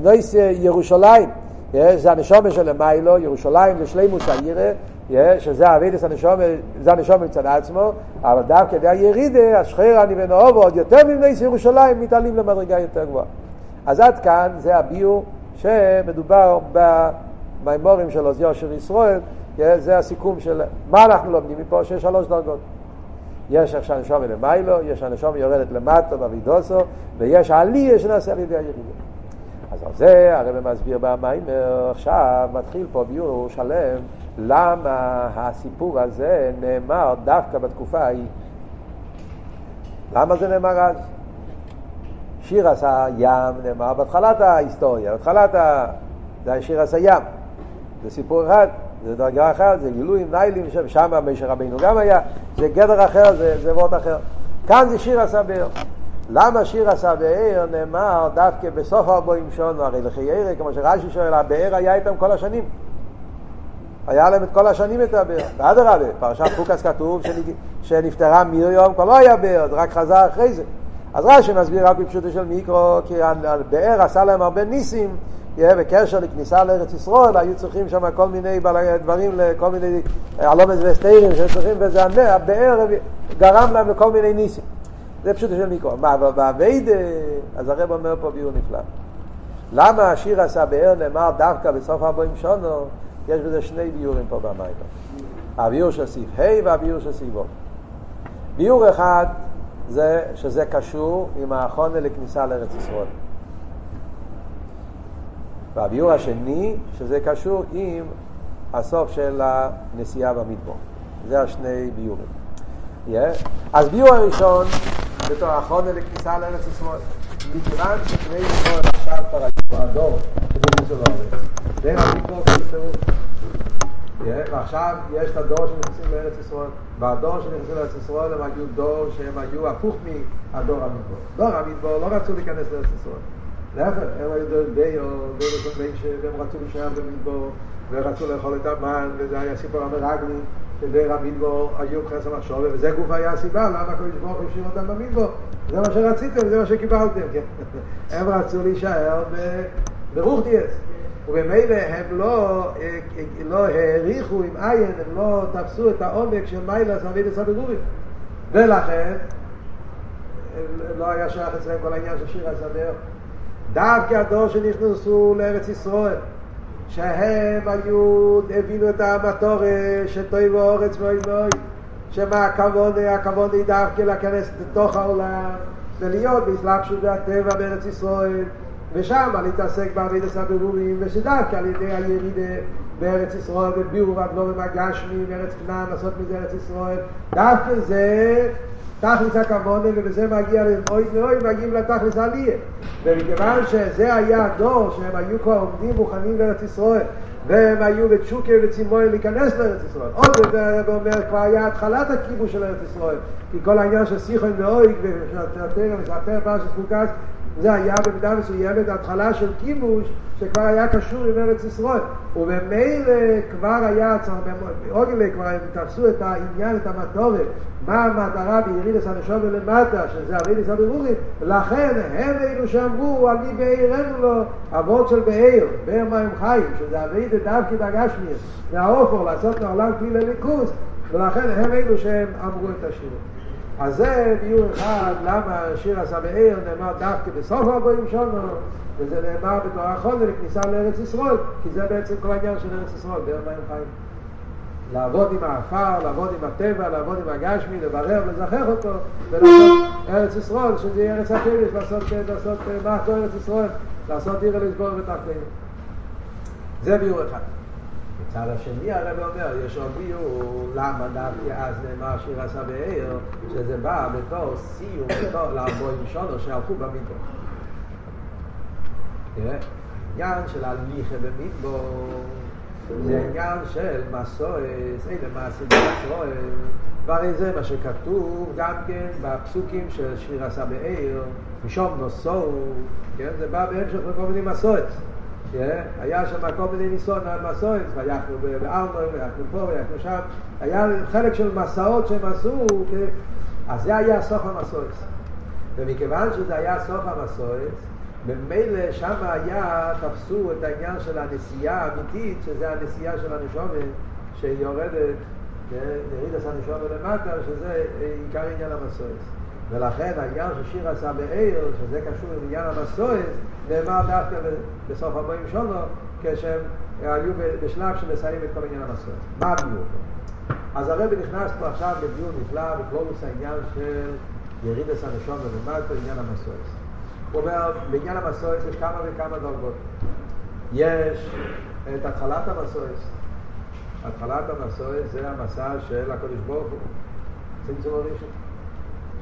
בנויס ירושלים, זה הנשומה של המיילו, ירושלים זה שלימוס העירה, שזה אבידס הנשומה, זה הנשומה מצד עצמו, אבל דווקא די ירידה, השחרר אני ונאובו, עוד יותר מבנויס ירושלים, מתעלים למדרגה יותר גבוהה. אז עד כאן זה הביור שמדובר במימורים של עוזיו של ישראל, זה הסיכום של מה אנחנו לומדים מפה, שיש שלוש דרגות. יש איך שהנשום למיילו, יש הנשום יורדת למטו בבידוסו, ויש עלייה שנעשה על ידי הירידה. אז על זה הרב מסביר במיימר, עכשיו מתחיל פה ביור שלם, למה הסיפור הזה נאמר דווקא בתקופה ההיא. למה זה נאמר אז? שיר עשה ים נאמר בהתחלת ההיסטוריה, בהתחלת ה... זה שיר עשה ים, זה סיפור אחד. זה דרגה אחרת, זה גילויים ניילים, שם משה רבינו גם היה, זה גדר אחר, זה, זה וורט אחר. כאן זה שיר הסביר. למה שיר הסביר נאמר דווקא בסוף ארבעים שונו, הרי לחיירה, כמו שרש"י שואל, הבאר היה איתם כל השנים. היה להם את כל השנים את הבאר. ואדרבה, פרשת חוקס כתוב שנפטרה מיריום, כבר לא היה באר, זה רק חזר אחרי זה. אז רש"י מסביר רק בפשוטו של מיקרו, כי הבאר עשה להם הרבה ניסים, בקשר לכניסה לארץ ישראל, היו צריכים שם כל מיני דברים, כל מיני אלומס וסטיירים שהם צריכים, וזה הבאר גרם להם לכל מיני ניסים. זה פשוט של מיקרו. מה, אבל בעביד, אז הרב אומר פה ביור נפלא. למה השיר עשה באר נאמר דווקא בסוף ארבעים שונו? יש בזה שני ביורים פה במים. הביור של סעיף ה' והביור של סעיף. ביור אחד זה שזה קשור עם האחרונה לכניסה לארץ ישראל. והביור השני, שזה קשור עם הסוף של הנסיעה במדבור. זה השני ביורים. אז ביור הראשון, בתור האחרונה לכניסה לארץ ישראל, מכיוון שבני ישראל עכשיו כבר היו הדור שבו לארץ, בין המדבור ונפטרו. ועכשיו יש את הדור שנכנסים לארץ ישראל, והדור שנכנסים לארץ ישראל הם היו דור שהם היו הפוך מהדור המדבור. דור המדבור לא רצו להיכנס לארץ ישראל. להפך, הם היו דור די או דור והם רצו להישאר במדבור ורצו לאכול את המן וזה היה סיפור המרגלי שדיר המדבור היו חסר מחשוב וזה גוף היה הסיבה למה הקדוש ברוך הוא השאיר אותם במדבור זה מה שרציתם, זה מה שקיבלתם. הם רצו להישאר ברוך דיאס ובמילא הם לא, לא העריכו עם עין, הם לא תפסו את העומק של מיילס אבידס הברורים ולכן לא היה שייך אצלם כל העניין של שיר הסדר דווקא הדור שנכנסו לארץ ישראל, שהם היו, הבינו את המטור שטוי ואורץ ואוי ואוי, שמה הכבוד, הכבוד היא דווקא להיכנס לתוך העולם ולהיות בהסלבשות והטבע בארץ ישראל ושם להתעסק בעבידת הבירורים ושדווקא על ידי הירידה בארץ ישראל ובירור הדבורים הגשמי בארץ כנען לעשות מזה ארץ ישראל. דווקא זה תכלס הכוונה ובזה מגיע לאוי ואוי מגיעים לתכלס העלייה ומכיוון שזה היה הדור שהם היו כבר עומדים מוכנים לארץ ישראל והם היו בתשוקה וצימוי להיכנס לארץ ישראל עוד יותר הרב אומר כבר היה התחלת הכיבוש של ארץ ישראל. כי כל העניין של סיכון ואוי ושאתה מספר פרשת קוקס זה היה במידה מסוימת התחלה של כיבוש שכבר היה קשור עם ארץ ישראל. ובמילא כבר היה באוגלה כבר הם תפסו את העניין, את המטורת. מה המטרה בירידס הנשום למטה שזה אבידס הבירורים? לכן הם אלו שאמרו על מי בעירנו לו אבות של בעיר, בעיר מים חיים שזה אבידס דווקא בגשמיר. מהאופור לעשות לעולם כלי לליכוס ולכן הם אלו שהם אמרו את השיר אז זה ביור אחד למה השיר עשה בעיר נאמר דווקא בסוף ארבעים שונו וזה נאמר בתור החודש לכניסה לארץ ישראל כי זה בעצם כל העניין של ארץ ישראל בעיר מים חיים. לעבוד עם האפר, לעבוד עם הטבע, לעבוד עם הגשמי, לברר ולזכח אותו ולעשות ארץ ישראל שזה יהיה ארץ הקדש, לעשות, לעשות מעטו ארץ ישראל? לעשות עיר לסבור ותחתנו זה ביור אחד מצד השני הרב אומר, יש עוד ביור, למה דווקא אז נאמר שיר עשה בעיר, שזה בא בתור סיום, בתור לארבעים שונו שהלכו במדבר. תראה, העניין של הליכה במדבר זה עניין של מסורת, אלה מעשים בישראל, והרי זה מה שכתוב גם כן בפסוקים של שיר עשה בעיר, משום נוסו, כן? זה בא בהמשך לכל מיני מסורת. היה שם כל מיני ניסון מסורת, ויחנו בארנו, ויחנו פה, ויחנו שם, היה חלק של מסעות שהם עשו, אז זה היה סוף המסורת. ומכיוון שזה היה סוף המסורת, ממילא שם היה, תפסו את העניין של הנסיעה האמיתית, שזה הנסיעה של הנשומת, שיורדת, יריד עשה נשומת למטה, שזה עיקר עניין המסורת. ולכן העניין ששיר עשה בעיר, שזה קשור עם עניין המסורת, נאמר דווקא בסוף 40 שונו, כשהם היו בשלב שמסיים את כל עניין המסורת. מה הביאו פה? אז הרבי נכנס פה עכשיו לדיון נפלא בפלוגוס העניין של יריד עשה נשומת למטה, עניין המסורת. הוא אומר, בעניין המסורת יש כמה וכמה דרגות. יש את התחלת המסורת. התחלת המסורת זה המסע של הקדוש ברוך הוא. צמצום הראשון.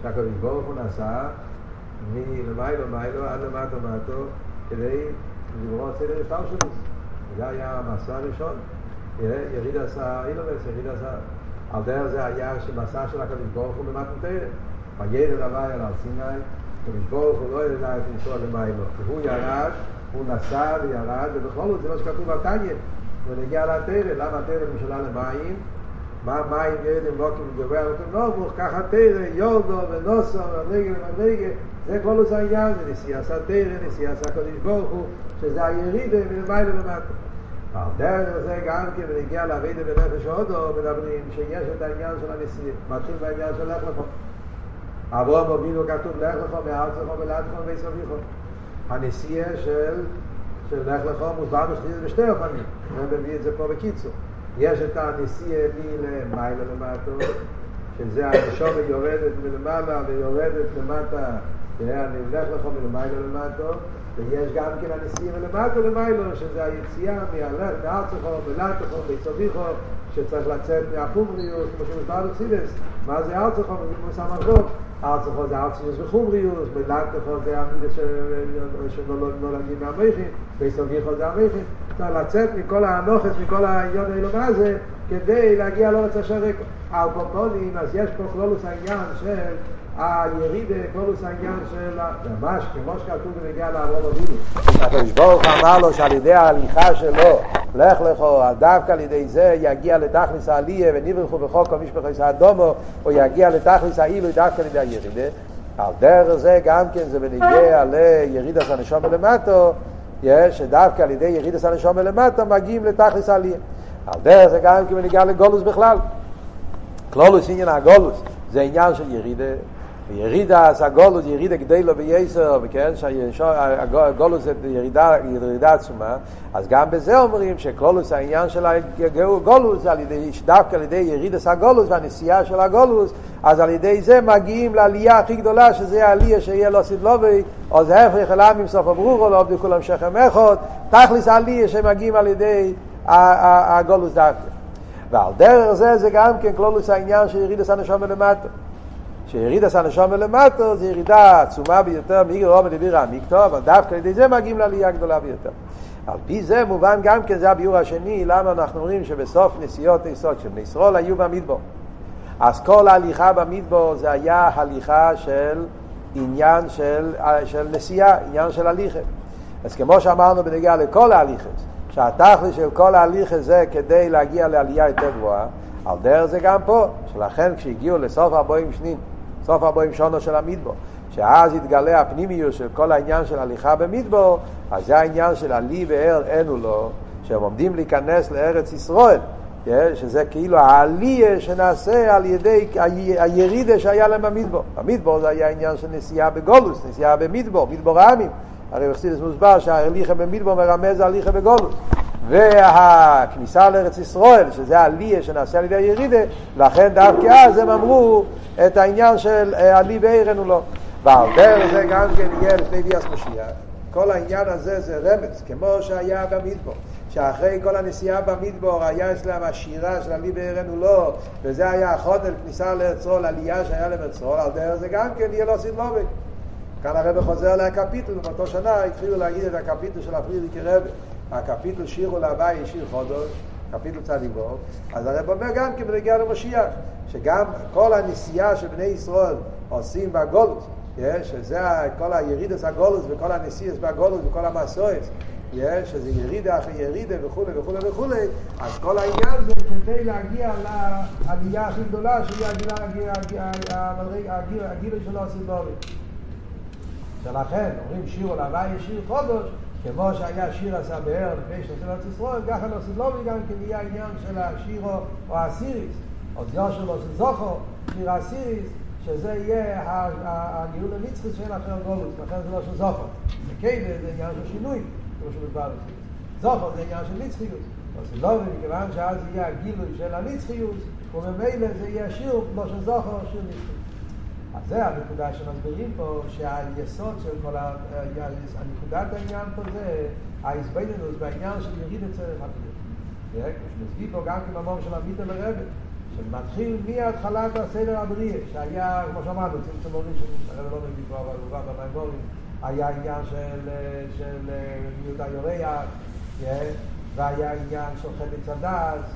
שהקדוש ברוך הוא נסע מלמיילו מיילו עד למטו מטו כדי לברוא סדר השטר שלו. זה היה המסע הראשון. יריד עשה אילומס, יריד עשה... על דרך זה היה מסע של הקדוש ברוך הוא במתנתרם. וידע הוואי על הר סיני, הקדוש ברוך הוא לא ידע את לנסוע למיילו. הוא ירד, הוא נסע וירד, ובכל זאת זה מה שכתוב על תניא. הוא נגיע לתרם, למה התרם משולה למים? מה מים ירדים בוקים וגבר אותו נובוך, ככה תרא, יורדו ונוסו, ומדרגה ומדרגה, זה כל עושה העניין, זה נשיא עשה תרא, נשיא עשה קודש ברוך הוא, שזה הירידה מלמעלה למטה. על דרך זה גם כן בנגיע לאבידה בנפש הודו, מדברים שיש את העניין של הנשיא, מתחיל בעניין של לך לכו. אברהם אבינו כתוב לך לכו, מארץ לכו ולעד לכו ויסוביכו. הנשיא של לך לכו מוסבר בשתי אופנים, אני מביא את זה פה בקיצור. יש את הנסיעה מלמעלה למטה, שזה הנשום יורדת מלמעלה ויורדת למטה, אני הולך לך מלמעלה למטה, ויש גם כן הנסיעה מלמטה למעלה, שזה היציאה מארצךו, מלטךו, ביצוביכו, שצריך לצאת מהחומריות, כמו שמסבר בסידס, מה זה ארצךו? כמו סמכות, ארצךו זה ארציוס וחומריות, מלטךו זה המידס שנולדים מהמכין, ביצוביכו זה המכין, צריך לצאת מכל הנוחס, מכל העניין האלומה הזה, כדי להגיע לארץ אשר רקע. על קופונים, אז יש פה כלולוס העניין של הירידה, כלולוס העניין של, ממש כמו שכתוב בנגיע לאברום אבינו. הקדוש ברוך אמר לו שעל ידי ההליכה שלו, לך לכו, דווקא על ידי זה יגיע לתכלס העלייה ונברחו בחוק המשפחס האדומו, או יגיע לתכלס העילוי דווקא על ידי הירידה. על דרך זה גם כן זה בנגיע לירידת הנשום למטו, שדווקא על ידי ירידת הנשום למטה מגיעים לתכלס העלייה. על דרך זה גם כן בנגיע לגולוס בכלל. כלולוס עניין הגולוס זה עניין של ירידה וירידה אז הגולוס ירידה גדלו בייסר וכן שהגולוס זה ירידה, ירידה עצומה. אז גם בזה אומרים שכלולוס העניין של הגולוס על ידי, דווקא על ידי ירידס הגולוס והנסיעה של הגולוס אז על ידי זה מגיעים לעלייה הכי גדולה שזה העלייה שיהיה לו סדלובי או זה הפך אליו עם סוף הברור לא עבדו כולם שכם אחד תכלס העלייה שמגיעים על ידי הגולוס דווקא. ועל דרך זה זה גם כן כלולוס העניין של ירידס הנשום למטה שירידס הנשום למטה זה ירידה עצומה ביותר מעיר רום לדביר המקטו אבל דווקא על זה מגיעים לעלייה גדולה ביותר. על פי זה מובן גם כן זה הביאור השני למה אנחנו אומרים שבסוף נסיעות היסוד של נסרול היו במדבור. אז כל ההליכה במדבור זה היה הליכה של עניין של, של נסיעה, עניין של הליכה. אז כמו שאמרנו בנגיעה לכל ההליכה שהתכלי של כל ההליך הזה כדי להגיע לעלייה יותר גבוהה, על דרך זה גם פה, שלכן כשהגיעו לסוף ארבעים שנים, סוף ארבעים שונו של המדבור, שאז התגלה הפנימיות של כל העניין של הליכה במדבור, אז זה העניין של עלי וער אינו לו, שהם עומדים להיכנס לארץ ישראל, שזה כאילו העלייה שנעשה על ידי הירידה שהיה להם במדבור. המדבור זה היה עניין של נסיעה בגולוס, נסיעה במדבור, מדבור העמים. הרי בחסידס מוסבר שההליכה במדבר מרמז הליכה בגולוס. והכניסה לארץ ישראל, שזה העלייה שנעשה על ידי הירידה, לכן דווקא אז הם אמרו את העניין של עלי בעירן הוא לא. ועל דרך זה גם כן יהיה לפני ביאס משיח. כל העניין הזה זה רמז, כמו שהיה במדבר. שאחרי כל הנסיעה במדבור היה אצלם השירה של עלי בעירן הוא לא, וזה היה החודל כניסה לארץ ישראל, עלייה שהיה ישראל, על דרך זה גם כן יהיה לו סדלובי. כאן הרב חוזר לקפיטל, באותו שנה התחילו להגיד את הקפיטל של הפרידיקי רבי. הקפיטל שירו להווי שיר חודש, קפיטל צדיבור, אז הרב אומר גם כי בנגיע למשיח, שגם כל הנסיעה של בני ישראל עושים בגולוס, שזה כל הירידס הגולוס וכל הנסיעס בגולוס וכל המסויס, שזה ירידה אחרי ירידה וכולי וכולי וכולי, אז כל העניין זה כדי להגיע לעלייה הכי גדולה שהיא הגילה של הסילבורי. שלכן אומרים שיר עולמי שיר חודש, כמו שהיה שיר עשה בערב לפני שנושא לארץ ישראל, ככה לא סילובי גם כן יהיה העניין של השיר או הסיריס, או יושר לא זוכו, שיר הסיריס, שזה יהיה הגילול הנצחי של אחר גולוס, לכן זה לא של זוכו. וכן זה עניין של שינוי, כמו שמדבר לזה. זוכו זה עניין של נצחיות. אז לא מכיוון שאז יהיה הגילוי של הנצחיות, וממילא זה יהיה שיר, לא של זוכר, שיר נצחיות. אז זה הנקודה שמסבירים פה, שהיסוד של כל ה... הנקודת העניין פה זה ההסבדנוס בעניין של יריד הצרך הבירה. שמסביר פה גם כממור של המיטה לרבת, שמתחיל מהתחלת הסדר הבריאה, שהיה, כמו שאמרנו, צמצום הורים, שהרב לא מביא פה, אבל הוא בא במיימורים, היה עניין של, של מיעוט היורח, והיה עניין של חטא צדס,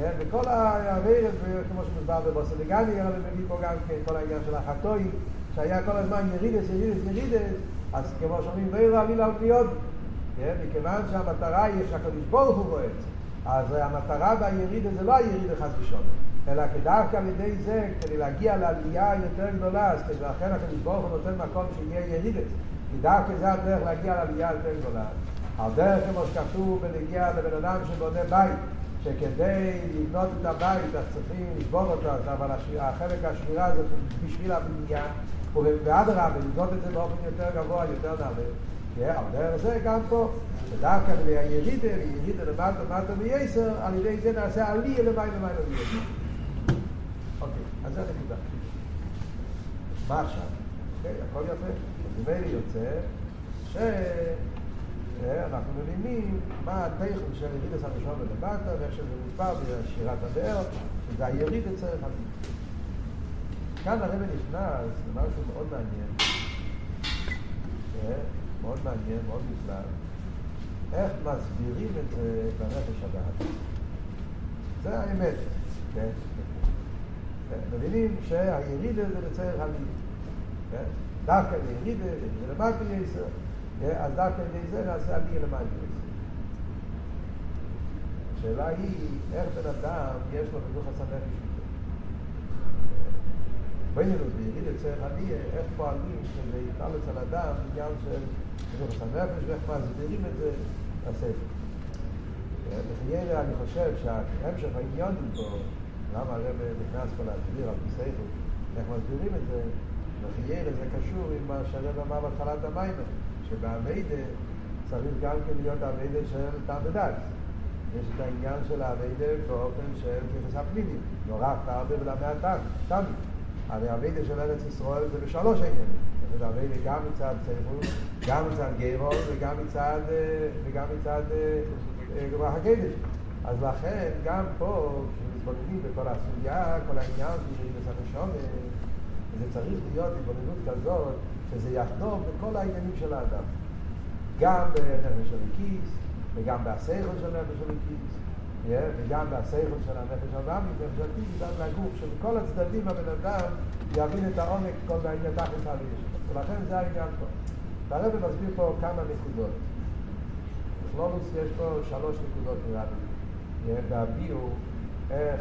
וכל העבירת, כמו שמוסבר בבוסר לגני, הרב מביא פה גם כן, כל העניין של החטוי, שהיה כל הזמן ירידס, ירידס, ירידס, אז כמו שאומרים, לא יראו אביל על פניות, מכיוון שהמטרה היא שהקדוש ברוך הוא זה. אז המטרה בירידה זה לא הירידה חס ושלום, אלא דווקא על ידי זה, כדי להגיע לעלייה יותר גדולה, אז לכן הקדוש ברוך הוא נותן מקום שיהיה ירידס, כי דווקא זה הדרך להגיע לעלייה יותר גדולה. על דרך כמו שכתוב בנגיע לבן אדם שבונה בית, שכדי לבנות את הבית אז צריכים לשבור אותו, אבל החלק השמירה הזאת בשביל הבנייה, ואדרבה, לבנות את זה באופן יותר גבוה, יותר נעלה. על דרך זה גם פה, שדווקא על הירידה, ירידה למטה למטה מייסר, על ידי זה נעשה עלייה למעלה למעלה מייסר. אוקיי, אז זה הנקודה. מה עכשיו? אוקיי, הכל יפה. ממילא יוצא ש... אנחנו מבינים מה הטכן של ירידס הראשון ולמטה, ואיך שזה מוסבר בשירת הבאר, שזה היריד אצלך המיד. כאן הרב נכנס למשהו מאוד מעניין, מאוד מעניין, מאוד נפלא, איך מסבירים את זה בנפש הדעת. זה האמת, כן? מבינים שהיריד זה לצורך המיד. דווקא יריד, זה למטה יסר. אז דווקא על זה נעשה עלייה למעלה. השאלה היא, איך בן אדם יש לו בגוף הסנפש בעניינוס, ביריד אצלך עלייה, איך פועלים שזה יתנלץ על אדם עניין של בגוף הסנפש ואיך מסבירים את זה בספר. לחיירה אני חושב שההמשך העניין פה, למה הרב נכנס פה להסביר על בספר, איך מסבירים את זה, לחיירה זה קשור עם מה שהרב אמר בהתחלת המים. שבאביידה צריך גם כן להיות אביידה של ודעת. יש את העניין של האביידה באופן של כיחס הפנימי. נורא תרבה ולמאה טעם, טעם. הרי אביידה של ארץ ישראל זה בשלוש העניינים. זאת אביידה גם מצד סייכות, גם מצד גיירול וגם מצד, וגם מצד גרוח הקדש. אז לכן גם פה, כשמתבוננים בכל הסוגיה, כל העניין של הנשום, זה צריך להיות התבוננות כזאת שזה יחדור בכל העניינים של האדם. גם בנפש של הכיס, וגם בהסייכות של נפש של הכיס, וגם בהסייכות של הנפש של הבאמית, נפש של הכיס, גם לגוף, שבכל הצדדים הבן אדם יבין את העומק כל העניין תכלס על יש. ולכן זה העניין פה. והרבא מסביר פה כמה נקודות. בכלולוס יש פה שלוש נקודות נראה לי. והביאו איך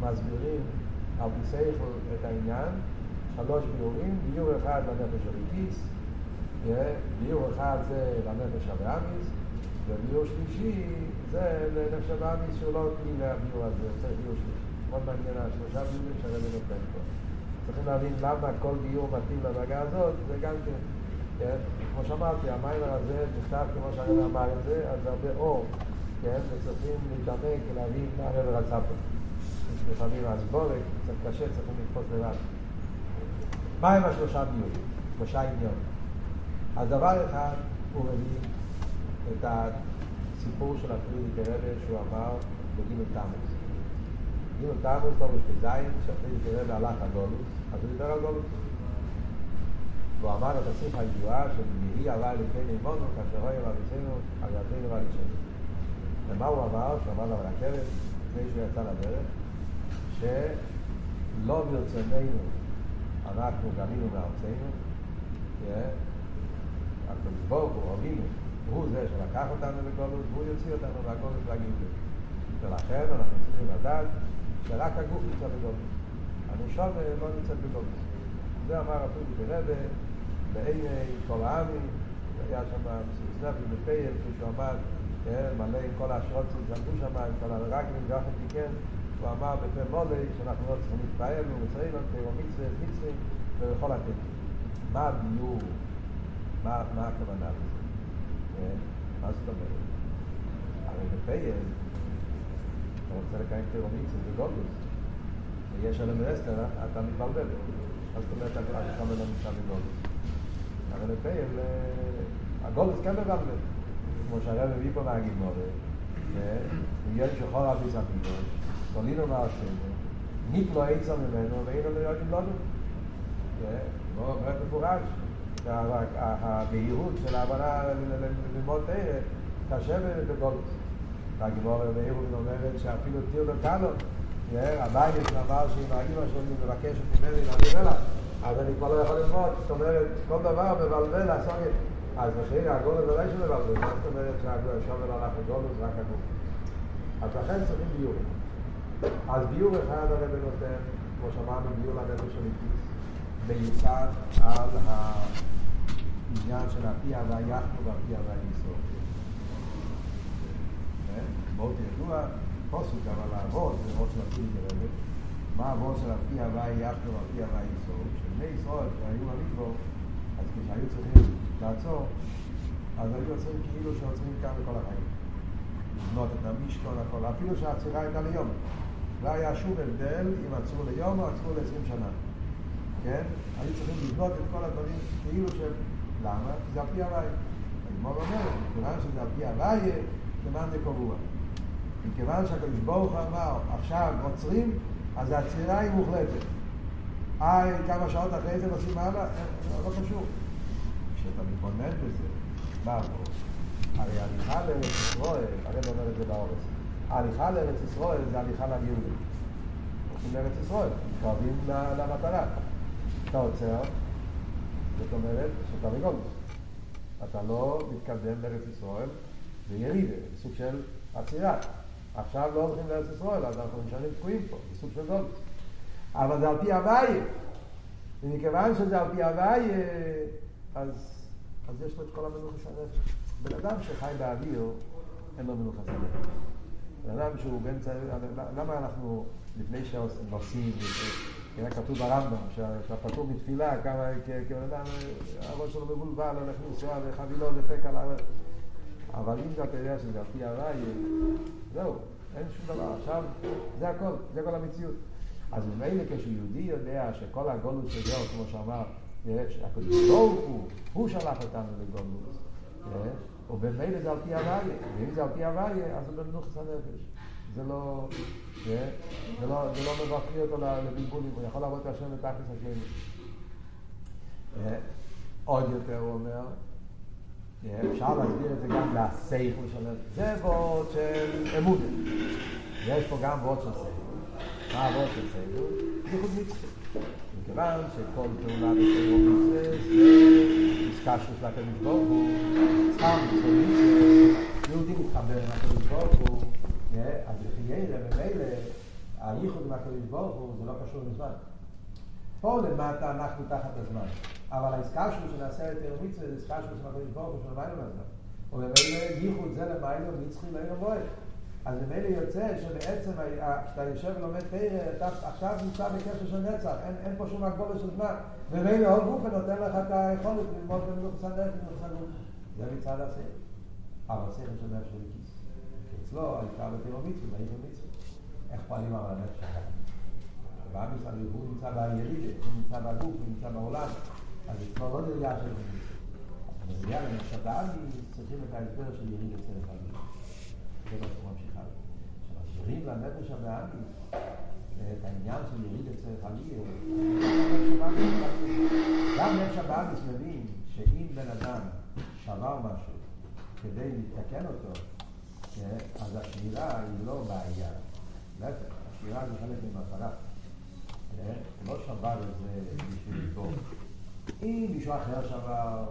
מסבירים על פי את העניין, שלוש ביורים, ביור אחד לנפש הריקיס, ביור אחד זה לנפש הבאמיס, וביור שלישי זה לנפש הבאמיס שהוא לא תמיד לביור הזה, צריך ביור שלישי. מאוד מעניין השלושה ביורים שהרבי נותן פה. צריכים להבין למה כל ביור מתאים לדרגה הזאת, זה גם כן, כן? כמו שאמרתי, המיימר הזה נכתב כמו שהרבי אמר את זה, אז זה הרבה אור, כן? וצריכים להתעמק ולהבין מה הרבי רצה פה. לפעמים הסבורת, קצת קשה, צריכים לתפוס לבד. מה הם השלושה ביורים? שלושה עניון. אז דבר אחד, הוא מביא את הסיפור של הפרידיק הרבה שהוא אמר בגימל תמוס. גימל תמוס, לא משפט זין, שהפרידיק הרבה הלך על גולוס, אז הוא דיבר על גולוס. והוא אמר את השיחה הידועה של יהי עלי לקן אימונו, כאשר רואה אביסנו על ידינו ועל אישנו. ומה הוא אמר? שהוא אמר לרכבת, לפני שהוא יצא לדרך, שלא ברצוננו אנחנו גלינו מארצנו, הקדוש ברוך הוא, אבינו, הוא זה שלקח אותנו לגולוס, והוא יוציא אותנו מהגולוס והגאולה. ולכן אנחנו צריכים לדעת שרק הגוף נמצא בגולוס. הנשום לא נמצאת בגולוס. זה אמר אפילו ברבה, בעיני כל העמים, היה שם סנפי בפייל, כשהוא עמד, מלא עם כל האשרוצים שעמדו שם, עם כל הרגלים, פי כן, הוא אמר בפה מולי, שאנחנו לא צריכים להתפעל, תירו מצווה, מצווה, ובכל התקן. מה הביור? מה, הכוונה לזה? מה זאת אומרת? הרי בפייל, אתה רוצה לקיים תירו מצווה, זה גולדוס. ויש על המרסטר, אתה מתבלבל. מה זאת אומרת, אתה לא נמצא בגולדוס? אבל בפייל, הגולדוס כן מבלבל. כמו שהרב מביא פה מהגימור, ויש שחור אביס הפיגוש, קולינו מהשם, ניפלו עצה ממנו, ואין לו יודעים לנו. מאוד מפורש, הבהירות של ההבנה ללמוד תרא, קשה בגולדוס. והגימור בהירות אומרת שאפילו תיר דקנו, הבית שאמר שאם האימא שלי מבקשת ממני להביא מלח, אז אני כבר לא יכול ללמוד, זאת אומרת, כל דבר מבלבל לעשות את אז לכן הגולוס ודאי שזה מבלבל, מה זאת אומרת שהשובל הלך לגולוס רק הגוף? אז לכן צריכים ביור. אז ביור אחד הרב נותן, כמו שאמרנו, ביור לנפש אמיתיס, מיוסד על העניין של הפיה והיחנו והפיה והיסוד. מאוד ידוע, פוסק אבל העבוד, זה ראש של הפיה מה העבוד של הפיה והיחנו והפיה והיסוד? שבני ישראל שהיו במקווה, אז כשהיו צריכים לעצור, אז היו עוצרים כאילו שעוצרים כאן לכל החיים. לבנות את המשכון, הכל, אפילו שהעצירה הייתה ליום. לא היה שום הבדל אם עצרו ליום או עצרו לעשרים שנה. כן? היו צריכים לבנות את כל הדברים כאילו ש... למה? כי זה על פי הוואי. הגמור אומרת, מכיוון שזה על פי הוואי, למען זה קבוע. מכיוון שהקדוש ברוך אמר, עכשיו עוצרים, אז העצירה היא מוחלטת. אה, כמה שעות אחרי זה נוסעים הלאה? לא קשור. כשאתה מתבונן בזה, מה פה? הרי הליכה לארץ ישראל, הרי לא אומר את זה באורס, ההליכה לארץ ישראל זה הליכה לגאולה. הולכים לארץ ישראל, מתקרבים למטרה. אתה עוצר, זאת אומרת שאתה בגולדוס. אתה לא מתקדם לארץ ישראל, זה ירידה, זה סוג של עצירה. עכשיו לא הולכים לארץ ישראל, אז אנחנו נשארים תקועים פה, זה סוג של גולדוס. אבל זה על פי הוואי. ומכיוון שזה על פי הוואי, אז אז יש לו את כל המנוחה של הנפש. בן אדם שחי באוויר, אין לו מנוחה של הנפש. אדם שהוא באמצע, למה אנחנו, לפני שנוסעים, כנראה כתוב ברמב"ם, שאתה פטור מתפילה, כמה, כבן אדם, הראש שלו מבולבל, הולך לנסוע וחבילו דפק על הראש. אבל אם אתה יודע שזה על פי הוואי, זהו, אין שום דבר. עכשיו, זה הכל, זה כל המציאות. אז ממילא כשיהודי יודע שכל הגולוס שלו, כמו שאמר, הקדוש ברוך הוא, הוא שלח אותנו לגולוס. ובמילא זה על פי הוויה, ואם זה על פי הוויה, אז זה במנוחס הנפש. זה לא, זה לא, זה לא מבקרי אותו לבלבולים, הוא יכול לעבוד את השם בתכלס השם. עוד יותר הוא אומר, אפשר להסביר את זה גם לסייכל של זה וורד של אמונה. יש פה גם וורד של סייכל. מה הוורד של סייכל? זה חוץ מצווה. מכיוון שכל פעולה בתיאור מצווה זה איסקשוס לקדוש ברוך הוא, סתם מצווה מצווה, יהודי מתחבר עם הקדוש ברוך הוא, אז לחיירה ממילא, הייחוד עם הקדוש ברוך הוא זה לא קשור לזמן. פה למטה אנחנו תחת הזמן, אבל האיסקשוס שנעשה לתיאור מצווה זה איסקשוס עם הקדוש ברוך הוא של המיילו לזמן. וממילא ייחוד זה למיילו נצחי לילה מועד. אז ממילא יוצא שבעצם כשאתה יושב ולומד תרא, אתה עכשיו נמצא בקשר של נצח, אין, אין פה שום הגבולת של זמן. ממילא עוד גוף נותן לך את היכולת ללמוד במלוכס הנפש ובמלוכס זה מצד השכל. אבל השכל של נפש וכיס. אצלו הייתה בתיאור מצווה, באיפה מצווה. איך פועלים על הנפש שלך? ובא מצד הוא נמצא בירידה, הוא נמצא בגוף, הוא נמצא בעולם. אז אצלו לא נרגע של מצווה. אבל נרגע לנפש הבאמי צריכים את ההסבר של ירידה צלח הגוף. זה מה שהוא ממשיך כשמסבירים לנפש הבאמי את העניין של יריד אצל חליר, גם נפש הבאמיס מבין שאם בן אדם שבר משהו כדי לתקן אותו, אז השמירה היא לא בעיה. להפך, השמירה זה חלק ממטרה. לא שבר את זה בשביל לבור. אם מישהו אחר שבר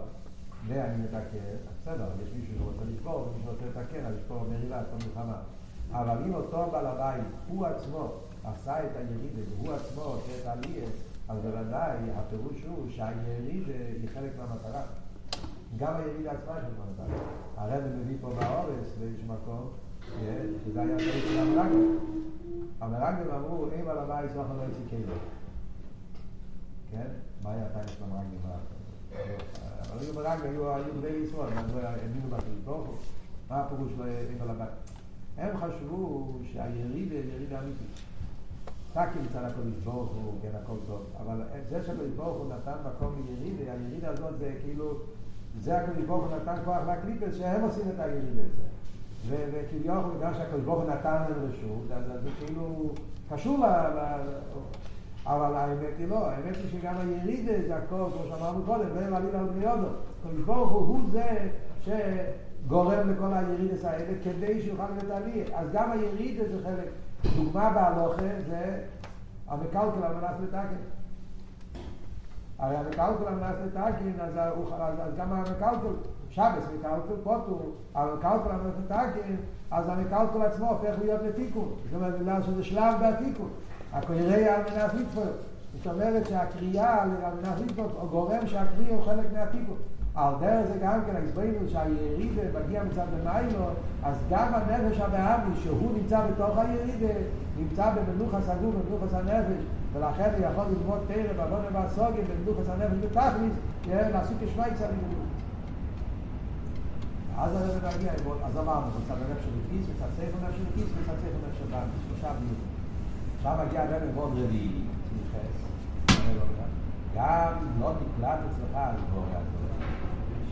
ואני מתקן, בסדר, יש מישהו שרוצה לשבור ומישהו רוצה לתקן, אז יש פה מרילה, יש פה מלחמה. אבל אם אותו בעל הבית, הוא עצמו, עשה את הירידה, והוא עצמו עושה את העלייה, אז בוודאי הפירוש הוא שהיריד היא חלק מהמטרה. גם היריד עצמה של המטרה. הרב מביא פה באורס באיזשהו מקום, שזה היה חלק של המרגלים. המרגלים אמרו, אם על הבית לא יכול להוציא כאילו. כן? מה היה הטעם של המרגלים? אבל היו מרגלים, היו בני ישראל, הם האמינו בקדוש. מה הפירוש לא אם על הבית? הם חשבו שהיריד היא יריד אמיתית. רק מצד הקודש ברוך הוא, כן, הכל טוב. אבל זה שהקודש ברוך הוא נתן מקום לירידה, הירידה הזאת זה כאילו, זה הקודש ברוך הוא נתן כוח לקליפס, שהם עושים את הירידה הזה. וכביכול, בגלל שהקודש ברוך הוא נתן להם רשות, אז זה כאילו קשור ל... אבל האמת היא לא, האמת היא שגם הירידה זה הכל, כמו שאמרנו קודם, לא מעליל על בני אודו. הקודש ברוך הוא זה שגורם לכל הירידס האלה כדי שיוכל להיות עלי. אז גם הירידה זה חלק. דוגמה בהלוכה זה המקלקל על מנת לתקן. הרי המקלקל על מנת לתקן, אז, אז גם המקלקל, שבס מקלקל, פוטו, המקלקל על מנת לתקן, אז המקלקל עצמו הופך להיות לתיקון. זאת אומרת, בגלל שזה שלב בתיקון. הקריאה על מנת לתפור. זאת אומרת שהקריאה על מנת לתפור גורם שהקריאה הוא חלק מהתיקון. על דרך זה גם כן הסבינו שהירידה מגיע מצד במיילו, אז גם הנפש הבאמי שהוא נמצא בתוך הירידה, נמצא במנוחה סגור, במנוחה הנפש, ולכן הוא יכול ללמוד תרם, עוונה והסוגים, במנוחה הנפש בתכליס, לעשות כשמייצר לימוד. אז הרב מגיע, אז אמרנו, מצד הנפש של הכיס, מצד ספר נפש של הכיס, מצד ספר נפש של באמי, שלושה ביורים. עכשיו מגיע הרב מאוד רביעי, גם לא נקלט אצלך על דבורי הדברים.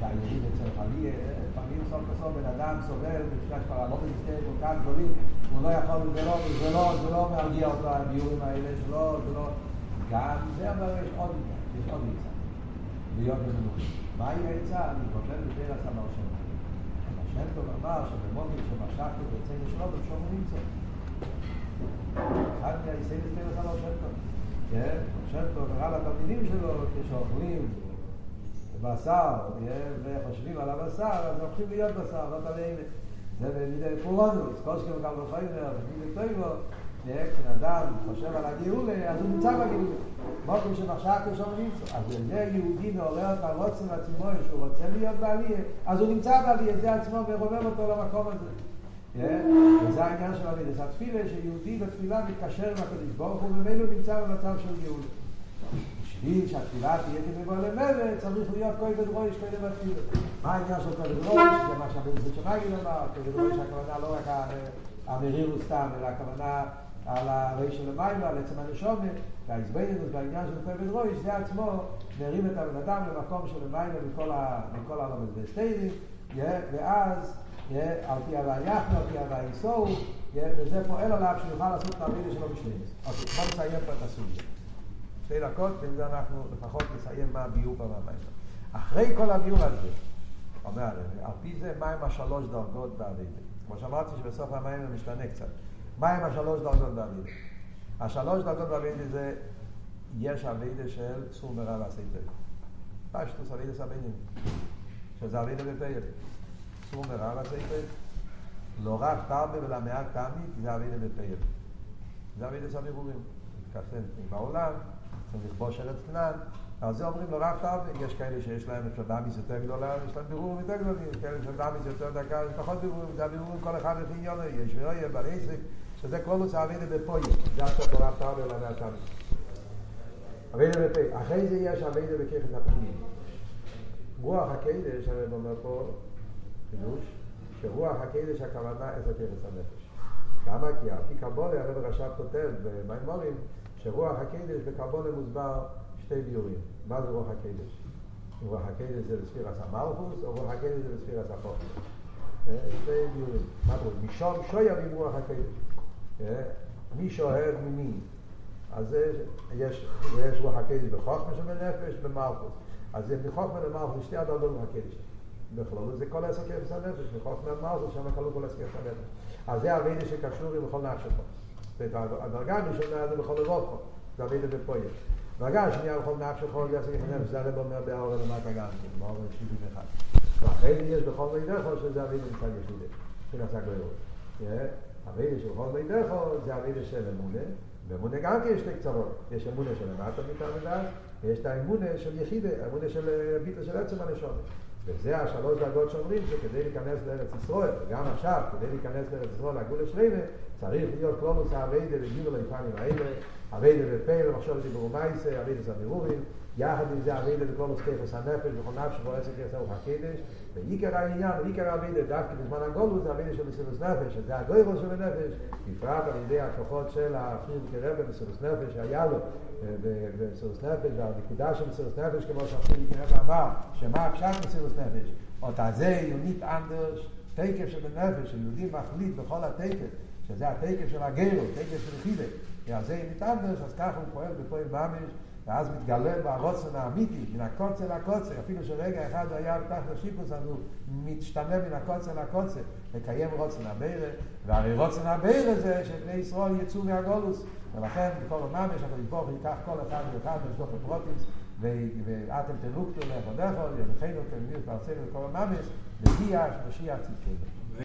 שהיריד אצל חלי, לפעמים סוף בסוף בן אדם סובל בפשש כבר לא במסתר כל כך גדולים, הוא לא יכול, זה לא, זה לא, זה לא מרגיע אותו הביורים האלה, זה לא, זה לא, גם זה אבל יש עוד עניין, יש עוד עצה, להיות במנוחים. מהי העצה? אני חושב בדרך הסמר שם. השם טוב אמר שבמודיק שמשכנו ויצאנו שלו בשום נמצא. אחד מהיסיינים בדרך הסמר שם טוב. כן, שם טוב הראה לתלמידים שלו כשאוכלים בשר, וחושבים על הבשר, אז הולכים להיות בשר, לא תמיד. זה במידי פורונוס, שכם גם בפיימר, במידי טויבו, כשאדם חושב על הגאולה, אז הוא נמצא בגאולה. מוקם שמחשב כשום נמצא. אז זה יהודי מעורר את הרוצן עצמו, שהוא רוצה להיות בעלייה, אז הוא נמצא בעלייה, זה עצמו ורומם אותו למקום הזה. וזה העניין של המידס. התפילה שיהודי בתפילה מתקשר עם הקדוש ברוך הוא, ומילא נמצא במצב של גאולה. בשביל שהתפילה תהיה כמבוא למלך, צריך להיות כוי בדרויש קודם בתפילה. מה העניין של כוי בדרויש? זה מה שהבן זה שמגיל אמר, כוי בדרויש הכוונה לא רק המריר סתם, אלא הכוונה על הרי של המים, על עצם הנשומת, והעזבנינוס בעניין של כוי בדרויש, זה עצמו מרים את הבן אדם למקום של המים מכל העולם הסטיילים, ואז על פי הווי יחנו, על פי הווי יסור, וזה פועל עליו שיוכל לעשות את העבידה שלו בשלמס. אוקיי, בוא נסיים פה את הסוגיה. שתי דקות, ועם אנחנו לפחות נסיים מה הביאור פה מהמים. אחרי כל הביאור הזה, אומר, על פי זה מהם השלוש דרגות באבידה. כמו שאמרתי שבסוף המים זה משתנה קצת. מהם השלוש דרגות באבידה? השלוש דרגות באבידה זה, יש אבידה של צור מרע ועשי טוב. פשטוס אבידה סבינים, שזה אבידה בפייל. צור מרע ועשי טוב. לא רק תרבה ולא מעט תמיד, זה אבידה בפייל. זה אבידה סבירורים. העולם, צריך לכבוש ארץ כנען. על זה אומרים לו רב תרבה, יש כאלה שיש להם אפשר דמיס יותר גדולה, יש להם בירורים יותר גדולים, יש כאלה של דמיס יותר דקה, יש פחות בירורים, זה הבירורים כל אחד לפי עניונו, יש ולא יהיה ברסק, שזה כל נושא אבידה בפויה, זה עכשיו ברב תרבה ולא מהתמיס. אבידה בפויה, אחרי זה יש אבידה בככס הפנימי. רוח הקדש, אני אומר פה, חידוש, שרוח הקדש הכוונה את הככס הנפש. למה? כי על פי קבולה הרב רש"ב כותב במימורים שרוח הקדש בקבולה מוסבר שתי ביורים. מה זה רוח הקדש? רוח הקדש זה בספירס המלכוס, או רוח הקדש זה בספירס החוכמה. שתי ביורים. מה זה? משום שויה עם רוח הקדש. מי שאוהב ממי. אז יש, יש רוח הקדש בחוכמה שבנפש, במלכוס. אז זה מחוכמה למלכוס, שתי הדרגות רוח הקדש. בכלול זה כל עשר כיפס הנפש, מחוכמה למלכוס, שם כלול כל עשר כיפס הנפש. אז זה הווידה שקשור עם בכל נפש שלך. הדרגה הראשונה זה בכל לבוכו, זה הווידה בפויה. הדרגה השנייה בכל נפש זה עשר כיפס הנפש, זה הרב אומר באור למטה גם, באור שבעים אחד. ואחרי זה יש בכל מידך, שזה הווידה מצד יחידה, שנעשה גוירות. אבידה של חול מידךו זה אבידה של אמונה, ואמונה גם כן יש שתי קצוות, יש אמונה של למטה מתעמדת, ויש את האמונה של יחידה, האמונה של ביטל של עצם הנשום. וזה השלוש דרגות שאומרים שכדי להיכנס לארץ ישראל, וגם עכשיו, כדי להיכנס לארץ ישראל, לגבול השלמה, צריך להיות קלומוס האביידה וגיבל היפנים האלה, אביידה בפייל, מחשוב דיברו מייסה, אביידה סבירורים, יחד עם זה אביידה בקלומוס כיפס הנפש, בכל נפש שבו עסק יעשה הוא הקדש, ועיקר העניין, עיקר אביידה דווקא בזמן הגולוס, זה אביידה של מסירוס נפש, שזה הגוירוס של הנפש, בפרט על ידי הכוחות של הפריד כרבא מסירוס נפש שהיה לו במסירוס נפש, והנקודה של מסירוס נפש, כמו שהפריד כרבא אמר, שמה הפשט מסירוס נפש, אותה זה יונית אנדרש, תקף של הנפש, שיהודי מחליט בכל התקף, שזה התקף של הגרו, תקף של חידה, אז זה יונית אנדרש, אז ככה הוא פועל בפועל ממש, ואז מתגלה ברוצן האמיתי, מן הקוצר לקוצר, אפילו שרגע אחד הוא היה בתחת השיפוס, אז הוא משתנה מן הקוצר לקוצר, לקיים רוצן הבירה, והרי רוצן הבירה זה שבני ישראל יצאו מהגולוס, ולכן בכל הממש, אנחנו נתבוך ייקח כל אחד ואחד וישלוח לפרוטיס, ואתם תלוקתו לכו דכו, ילכנו כמדינות בארצנו בכל הממש, מגיע משיח צדקנו.